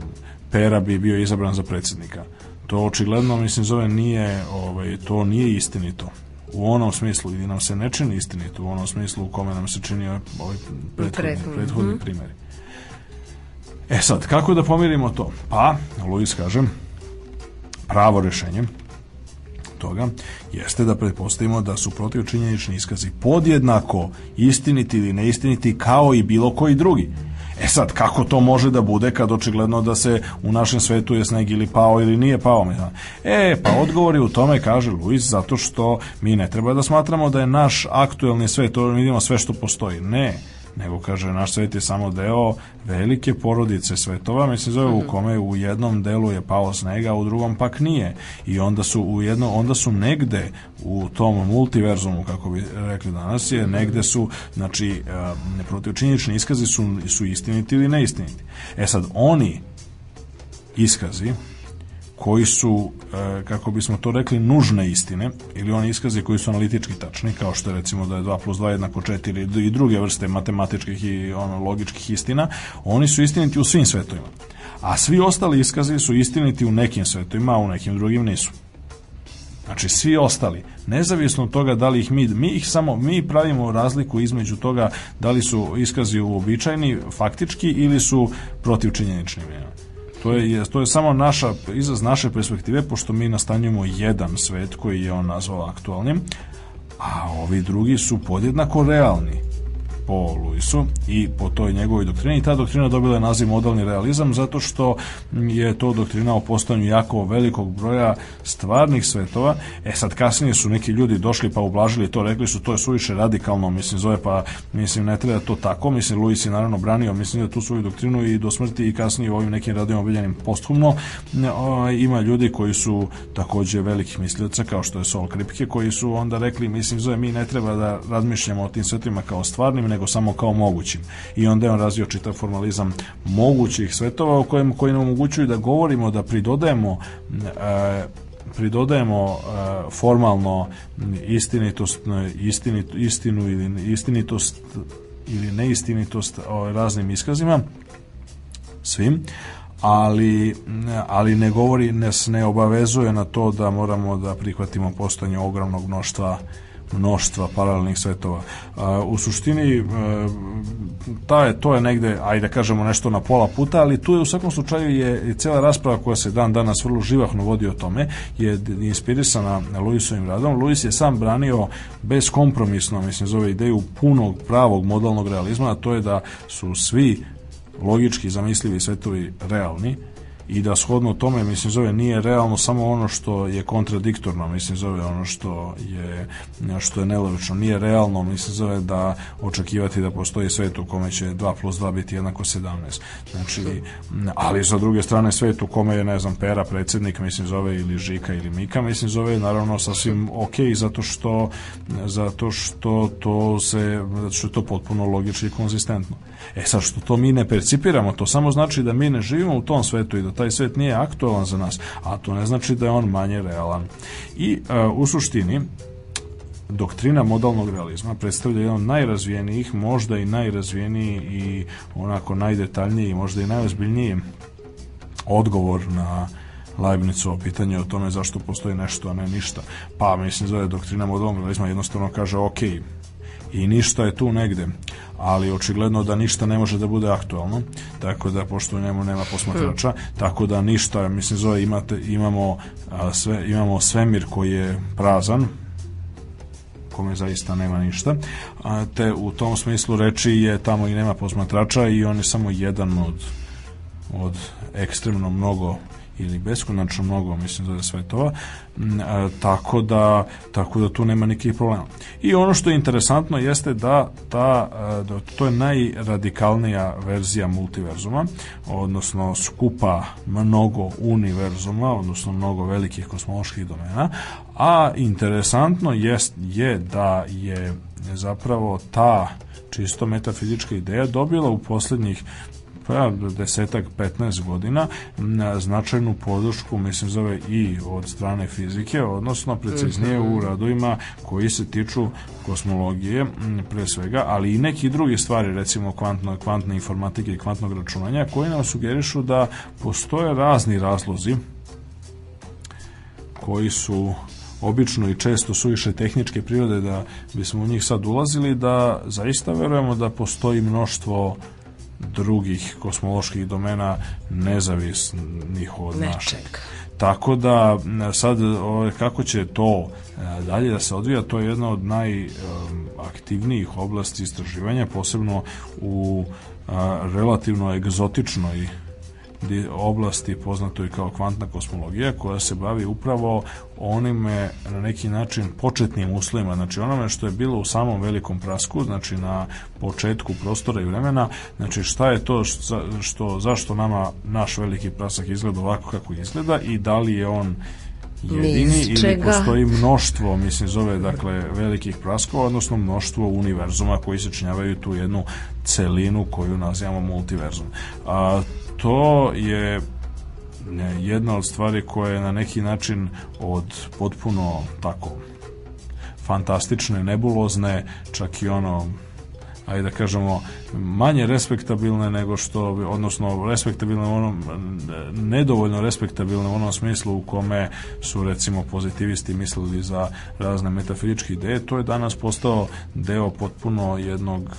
Pera bi bio izabran za predsjednika. To očigledno, mislim, zove nije, ovaj, to nije istinito. U onom smislu, ili nam se ne čini istinito, u onom smislu u kome nam se čini ovaj prethodni, Prethodni, prethodni primjeri. E sad, kako da pomirimo to? Pa, Luis kaže, pravo rešenje toga jeste da pretpostavimo da su protivčinjenični iskazi podjednako istiniti ili neistiniti kao i bilo koji drugi. E sad, kako to može da bude kad očigledno da se u našem svetu je sneg ili pao ili nije pao? E, pa odgovor je u tome, kaže Luis, zato što mi ne treba da smatramo da je naš aktuelni svet, to vidimo sve što postoji. Ne, nego kaže naš svet je samo deo velike porodice svetova, mislim zove u kome u jednom delu je pao snega, a u drugom pak nije. I onda su u jedno onda su negde u tom multiverzumu kako bi rekli danas je negde su znači protivčinjenični iskazi su su istiniti ili neistiniti. E sad oni iskazi koji su, e, kako bismo to rekli, nužne istine, ili oni iskazi koji su analitički tačni, kao što je recimo da je 2 plus 2 jednako 4 i druge vrste matematičkih i ono, logičkih istina, oni su istiniti u svim svetovima. A svi ostali iskazi su istiniti u nekim svetovima, a u nekim drugim nisu. Znači svi ostali, nezavisno od toga da li ih mi, mi ih samo, mi pravimo razliku između toga da li su iskazi uobičajeni, faktički ili su protivčinjenični. To je, to je samo naša, izraz naše perspektive, pošto mi nastanjujemo jedan svet koji je on nazvao aktualnim, a ovi drugi su podjednako realni po Luisu i po toj njegovoj doktrini ta doktrina dobila je naziv modalni realizam zato što je to doktrina o postojanju jako velikog broja stvarnih svetova. E sad kasnije su neki ljudi došli pa ublažili to, rekli su to je suviše radikalno, mislim zove pa mislim ne treba to tako, mislim Luis je naravno branio, mislim da tu svoju doktrinu i do smrti i kasnije u ovim nekim radijama obiljenim posthumno. Ima ljudi koji su takođe velikih mislioca kao što je Sol Kripke koji su onda rekli mislim zove mi ne treba da razmišljamo o tim svetovima kao stvarnim nego samo kao mogućim. I onda je on razvio čitav formalizam mogućih svetova u kojem koji nam omogućuju da govorimo da pridodajemo e, pridodajemo e, formalno istinitost istinit, istinu ili istinitost ili neistinitost ovaj, raznim iskazima svim ali, ali ne govori, nas ne obavezuje na to da moramo da prihvatimo postojanje ogromnog mnoštva mnoštva paralelnih svetova. U suštini e, ta je, to je negde, ajde da kažemo nešto na pola puta, ali tu je u svakom slučaju je cela rasprava koja se dan danas vrlo živahno vodi o tome, je inspirisana Luisovim radom. Luis je sam branio beskompromisno, mislim, zove ideju punog, pravog modalnog realizma, a to je da su svi logički zamislivi svetovi realni i da shodno tome mislim zove nije realno samo ono što je kontradiktorno mislim zove ono što je što je nelogično. Nije realno mislim zove da očekivati da postoji svet u kome će 2 plus 2 biti jednako 17 znači ali sa druge strane svet u kome je ne znam Pera predsednik mislim zove ili Žika ili Mika mislim zove naravno sasvim ok zato što zato što to se zato što je to potpuno logično i konzistentno. E sad što to mi ne percipiramo to samo znači da mi ne živimo u tom svetu i da taj svet nije aktualan za nas, a to ne znači da je on manje realan. I uh, u suštini, doktrina modalnog realizma predstavlja jedan od najrazvijenijih, možda i najrazvijeniji i onako najdetaljniji, možda i najozbiljniji odgovor na Leibnicovo pitanje o tome zašto postoji nešto, a ne ništa. Pa, mislim, zove doktrina modalnog realizma jednostavno kaže, ok, i ništa je tu negde ali očigledno da ništa ne može da bude aktualno tako da pošto u njemu nema posmatrača tako da ništa mislim zove imate imamo a, sve imamo svemir koji je prazan kome zaista nema ništa a, te u tom smislu reči je tamo i nema posmatrača i on je samo jedan od od ekstremno mnogo ili beskonačno mnogo, mislim, za svetova, e, tako da, tako da tu nema nikakvih problema. I ono što je interesantno jeste da ta, da to je najradikalnija verzija multiverzuma, odnosno skupa mnogo univerzuma, odnosno mnogo velikih kosmoloških domena, a interesantno jest, je da je zapravo ta čisto metafizička ideja dobila u poslednjih pa desetak, 15 godina značajnu podršku, mislim zove i od strane fizike, odnosno preciznije u radovima koji se tiču kosmologije pre svega, ali i neki drugi stvari, recimo kvantno, kvantne informatike i kvantnog računanja, koji nam sugerišu da postoje razni razlozi koji su obično i često suviše tehničke prirode da bismo u njih sad ulazili, da zaista verujemo da postoji mnoštvo drugih kosmoloških domena nezavisnih od našeg. Tako da sad kako će to e, dalje da se odvija, to je jedna od najaktivnijih oblasti istraživanja, posebno u relativno egzotičnoj oblasti poznatoj kao kvantna kosmologija koja se bavi upravo onime na neki način početnim uslovima, znači onome što je bilo u samom velikom prasku, znači na početku prostora i vremena, znači šta je to što, što zašto nama naš veliki prasak izgleda ovako kako izgleda i da li je on jedini ili postoji mnoštvo, mislim zove dakle velikih praskova, odnosno mnoštvo univerzuma koji se činjavaju tu jednu celinu koju nazivamo multiverzum. A, to je jedna od stvari koja je na neki način od potpuno tako fantastične, nebulozne, čak i ono ajde da kažemo, manje respektabilne nego što, odnosno respektabilne u onom, nedovoljno respektabilne u onom smislu u kome su recimo pozitivisti mislili za razne metafizičke ideje, to je danas postao deo potpuno jednog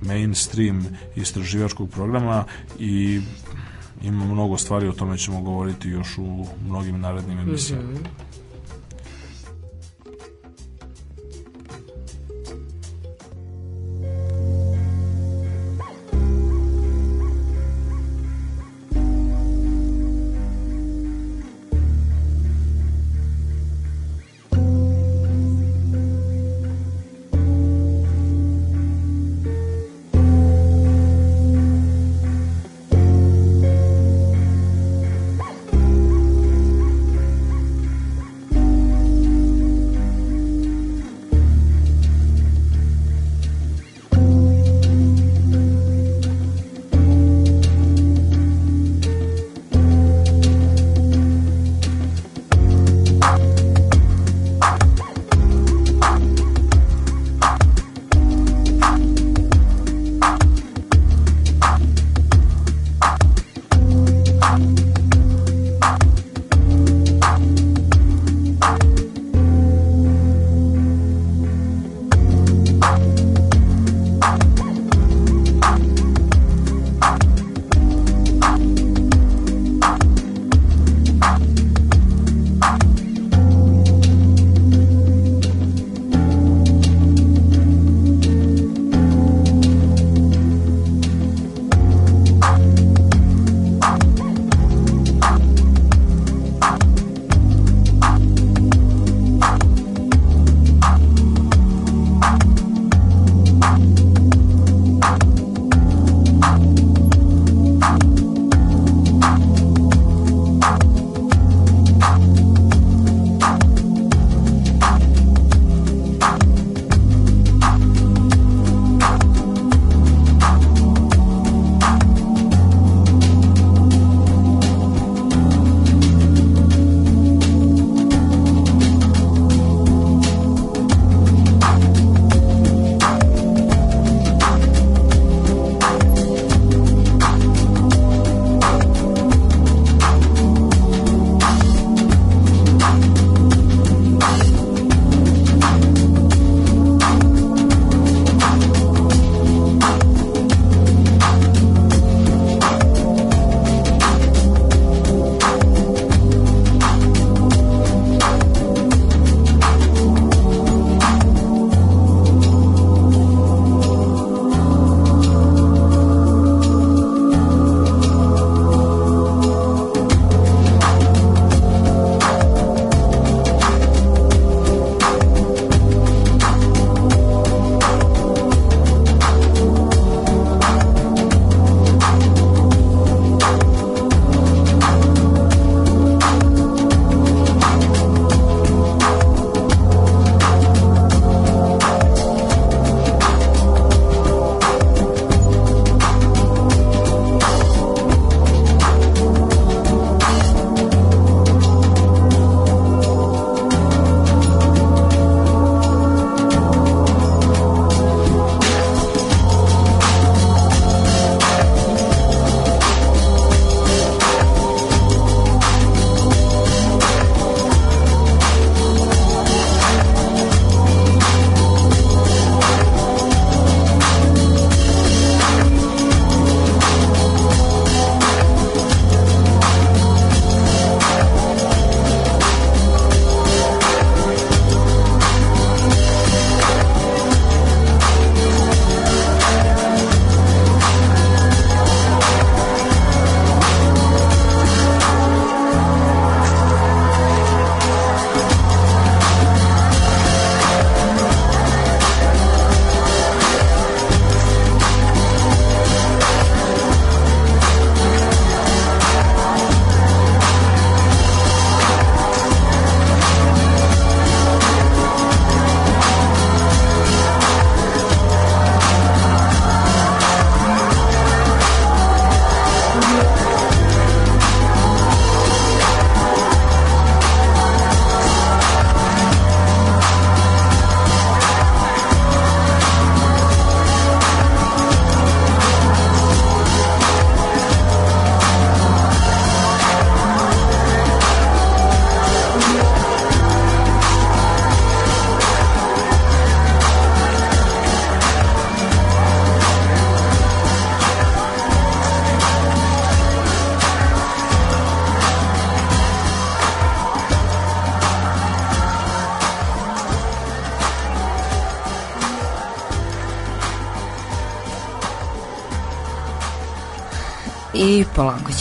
mainstream istraživačkog programa i ima mnogo stvari, o tome ćemo govoriti još u mnogim narednim emisijama. Mm -hmm.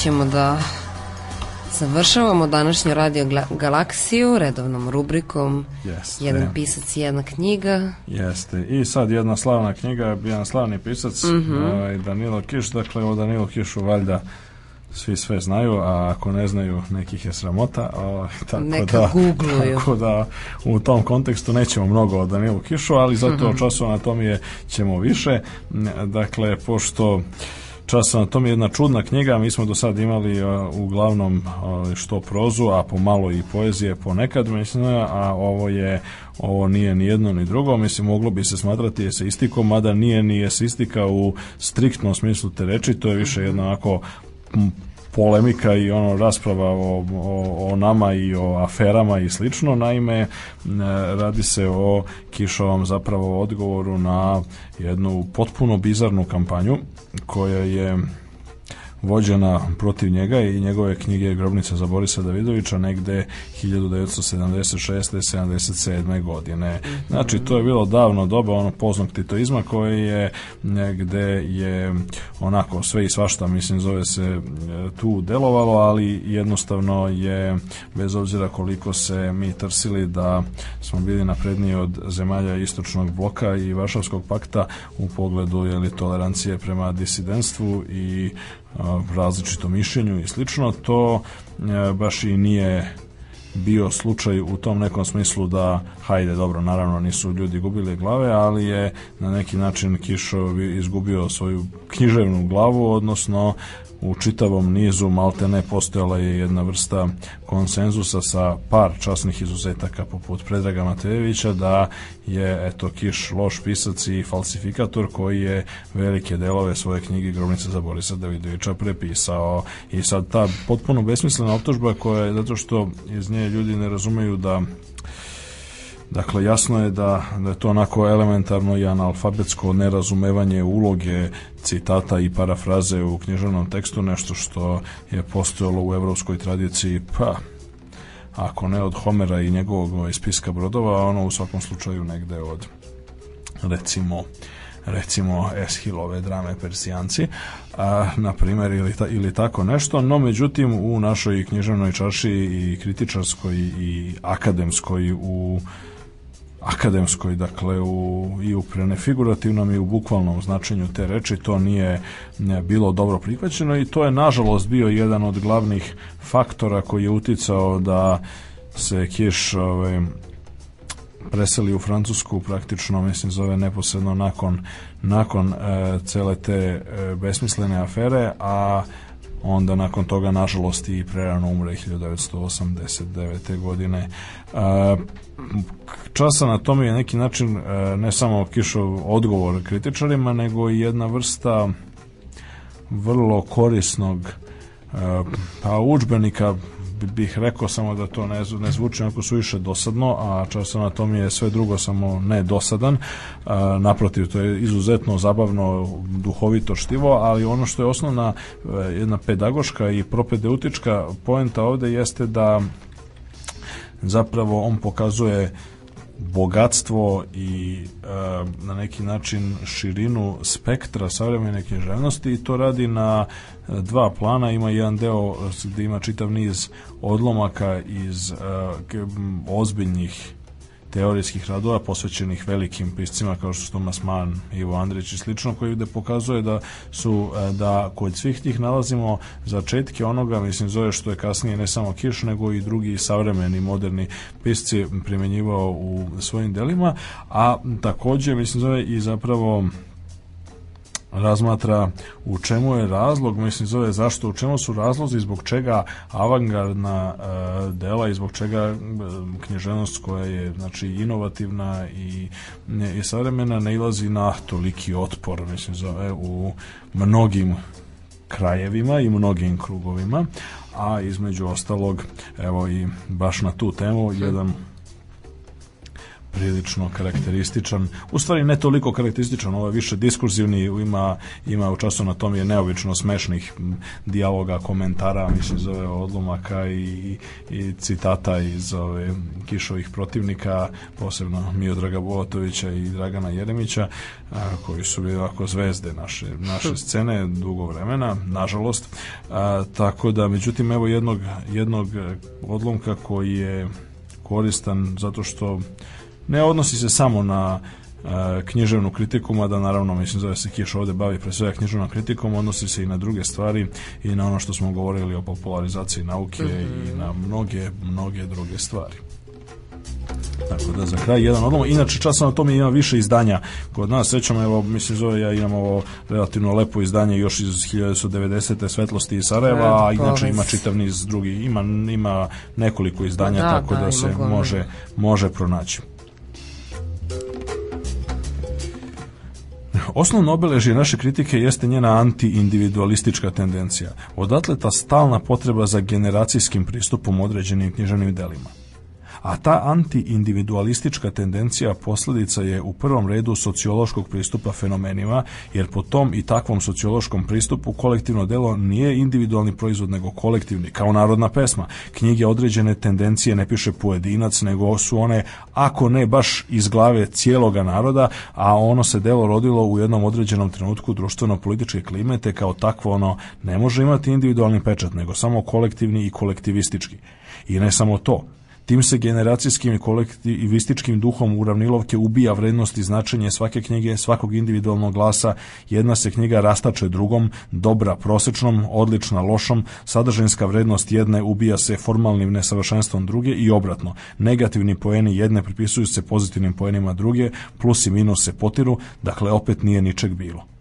Ćemo da završavamo današnju radio galaksiju redovnom rubrikom Jeste. Jedan pisac i jedna knjiga. Jeste. I sad jedna slavna knjiga, jedan slavni pisac, Mhm. ovaj, Danilo Kiš, dakle o Danilo Kišu valjda svi sve znaju, a ako ne znaju, nekih je sramota. Ovaj, tako Neka da, googluju. Tako da u tom kontekstu nećemo mnogo o Danilu Kišu, ali zato Mhm. o času anatomije ćemo više. Dakle, pošto Čas anatomije je jedna čudna knjiga, mi smo do sad imali a, uglavnom a, što prozu, a pomalo i poezije ponekad, mislim, a ovo je ovo nije ni jedno ni drugo, mislim moglo bi se smatrati eseistikom, mada nije ni eseistika u striktnom smislu te reči, to je više jedna onako m, polemika i ono rasprava o, o, o nama i o aferama i slično. Naime, radi se o Kišovom zapravo odgovoru na jednu potpuno bizarnu kampanju koja je vođena protiv njega i njegove knjige Grobnica za Borisa Davidovića negde 1976. 77. godine. Znači, to je bilo davno doba ono poznog titoizma koje je negde je onako sve i svašta, mislim, zove se e, tu delovalo, ali jednostavno je, bez obzira koliko se mi trsili da smo bili napredniji od zemalja istočnog bloka i Varšavskog pakta u pogledu je li tolerancije prema disidentstvu i a, različitom mišljenju i slično, to e, baš i nije bio slučaj u tom nekom smislu da, hajde, dobro, naravno nisu ljudi gubili glave, ali je na neki način Kišo izgubio svoju književnu glavu, odnosno u čitavom nizu maltene postojala je jedna vrsta konsenzusa sa par časnih izuzetaka poput Predraga Matejevića da je eto Kiš loš pisac i falsifikator koji je velike delove svoje knjige Grobnica za Borisa Davidovića prepisao. I sad ta potpuno besmislena optužba koja je zato što iz nje ljudi ne razumeju da Dakle, jasno je da, da je to onako elementarno i analfabetsko nerazumevanje uloge citata i parafraze u književnom tekstu, nešto što je postojalo u evropskoj tradiciji, pa ako ne od Homera i njegovog ovaj, spiska brodova, ono u svakom slučaju negde od recimo recimo Eshilove drame Persijanci, a, na primjer ili, ta, ili tako nešto, no međutim u našoj književnoj čaši i kritičarskoj i akademskoj u akademskoj, dakle u, i u prenefigurativnom i u bukvalnom značenju te reči, to nije ne, bilo dobro prihvaćeno i to je nažalost bio jedan od glavnih faktora koji je uticao da se Kiš ovaj, preseli u Francusku praktično, mislim, zove neposredno nakon, nakon e, cele te e, besmislene afere, a onda nakon toga nažalost i prerano umre 1989. godine. E, čas anatomije je neki način e, ne samo Kišov odgovor kritičarima, nego i jedna vrsta vrlo korisnog e, pa učbenika bih rekao samo da to ne, ne zvuči onako suviše dosadno, a čas anatomije je sve drugo samo ne dosadan. A, naprotiv, to je izuzetno zabavno, duhovito štivo, ali ono što je osnovna jedna pedagoška i propedeutička poenta ovde jeste da zapravo on pokazuje bogatstvo i e, na neki način širinu spektra savremene književnosti i to radi na dva plana. Ima jedan deo gde ima čitav niz odlomaka iz e, ozbiljnih teorijskih radova posvećenih velikim piscima kao što su Tomas Mann, Ivo Andrić i slično koji gde pokazuje da su da kod svih tih nalazimo začetke onoga mislim zove što je kasnije ne samo Kiš nego i drugi savremeni moderni pisci primenjivao u svojim delima a takođe mislim zove i zapravo razmatra u čemu je razlog, mislim zove zašto, u čemu su razlozi zbog čega avangardna e, dela i zbog čega e, književnost koja je znači inovativna i, i savremena ne ilazi na toliki otpor, mislim zove u mnogim krajevima i mnogim krugovima, a između ostalog, evo i baš na tu temu, jedan prilično karakterističan. U stvari ne toliko karakterističan, ovo je više diskurzivni, ima, ima u času na tom je neobično smešnih dijaloga, komentara, mislim zove odlomaka i, i citata iz ove Kišovih protivnika, posebno Miodraga Botovića i Dragana Jeremića, a, koji su bili ovako zvezde naše, naše scene dugo vremena, nažalost. A, tako da, međutim, evo jednog, jednog odlomka koji je koristan zato što ne odnosi se samo na književnu kritiku, mada naravno mislim zove se Kiš ovde bavi pre svega književnom kritikom, odnosi se i na druge stvari i na ono što smo govorili o popularizaciji nauke mm -hmm. i na mnoge, mnoge druge stvari. Tako da za kraj jedan odlom. Inače časno na tome ima više izdanja. Kod nas sećamo evo mislim zove ja imam ovo relativno lepo izdanje još iz 1990. Svetlosti iz Sarajeva, a inače ima čitav niz drugi ima ima nekoliko izdanja da, tako da, da se može može pronaći. Osnovno obeležje naše kritike jeste njena anti-individualistička tendencija. Odatle ta stalna potreba za generacijskim pristupom određenim književnim delima a ta antiindividualistička tendencija posledica je u prvom redu sociološkog pristupa fenomenima, jer po tom i takvom sociološkom pristupu kolektivno delo nije individualni proizvod nego kolektivni, kao narodna pesma. Knjige određene tendencije ne piše pojedinac, nego su one, ako ne baš iz glave cijeloga naroda, a ono se delo rodilo u jednom određenom trenutku društveno-političke klime, te kao takvo ono ne može imati individualni pečat, nego samo kolektivni i kolektivistički. I ne samo to, Tim se generacijskim i kolektivističkim duhom uravnilovke ubija vrednost i značenje svake knjige, svakog individualnog glasa. Jedna se knjiga rastače drugom, dobra prosečnom, odlična lošom, sadržinska vrednost jedne ubija se formalnim nesavršenstvom druge i obratno. Negativni poeni jedne pripisuju se pozitivnim poenima druge, plus i minus se potiru, dakle opet nije ničeg bilo.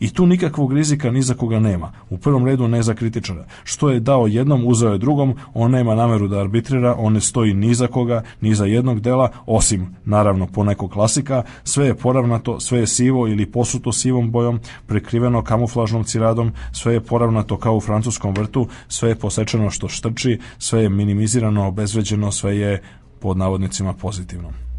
I tu nikakvog rizika ni za koga nema. U prvom redu ne za kritičara. Što je dao jednom, uzeo je drugom, on nema nameru da arbitrira, on ne stoji ni za koga, ni za jednog dela, osim, naravno, po nekog klasika, sve je poravnato, sve je sivo ili posuto sivom bojom, prekriveno kamuflažnom ciradom, sve je poravnato kao u francuskom vrtu, sve je posečeno što štrči, sve je minimizirano, obezveđeno, sve je pod navodnicima pozitivno.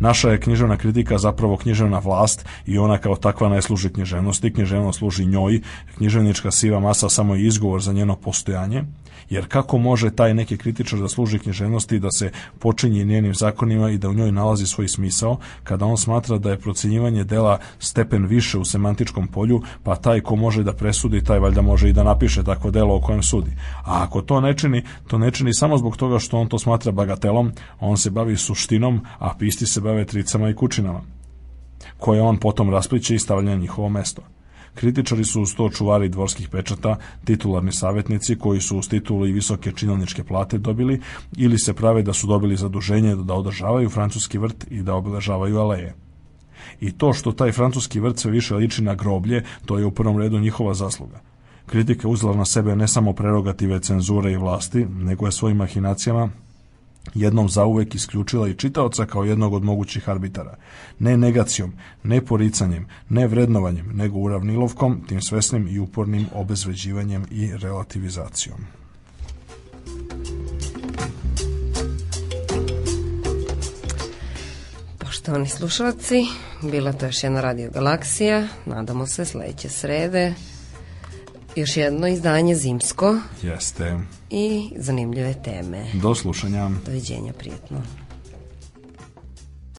Naša je književna kritika zapravo književna vlast i ona kao takva ne služi književnosti, književnost služi njoj, književnička siva masa samo je izgovor za njeno postojanje, jer kako može taj neki kritičar da služi književnosti da se počinje njenim zakonima i da u njoj nalazi svoj smisao, kada on smatra da je procenjivanje dela stepen više u semantičkom polju, pa taj ko može da presudi, taj valjda može i da napiše takvo delo o kojem sudi. A ako to ne čini, to ne čini samo zbog toga što on to smatra bagatelom, on se bavi suštinom, a pisti se bave tricama i kućinama, koje on potom raspliće i stavlja njihovo mesto. Kritičari su uz to čuvari dvorskih pečata, titularni savjetnici koji su uz titulu i visoke činovničke plate dobili ili se prave da su dobili zaduženje da održavaju francuski vrt i da obeležavaju aleje. I to što taj francuski vrt sve više liči na groblje, to je u prvom redu njihova zasluga. Kritika uzela na sebe ne samo prerogative cenzure i vlasti, nego je svojim mahinacijama jednom zauvek isključila i čitaoca kao jednog od mogućih arbitara. Ne negacijom, ne poricanjem, ne vrednovanjem, nego uravnilovkom, tim svesnim i upornim obezveđivanjem i relativizacijom. Poštovani slušalci, bila to još jedna radio galaksija. Nadamo se sledeće srede još jedno izdanje zimsko. Jeste. I zanimljive teme. Do slušanja. Doviđenja, prijetno.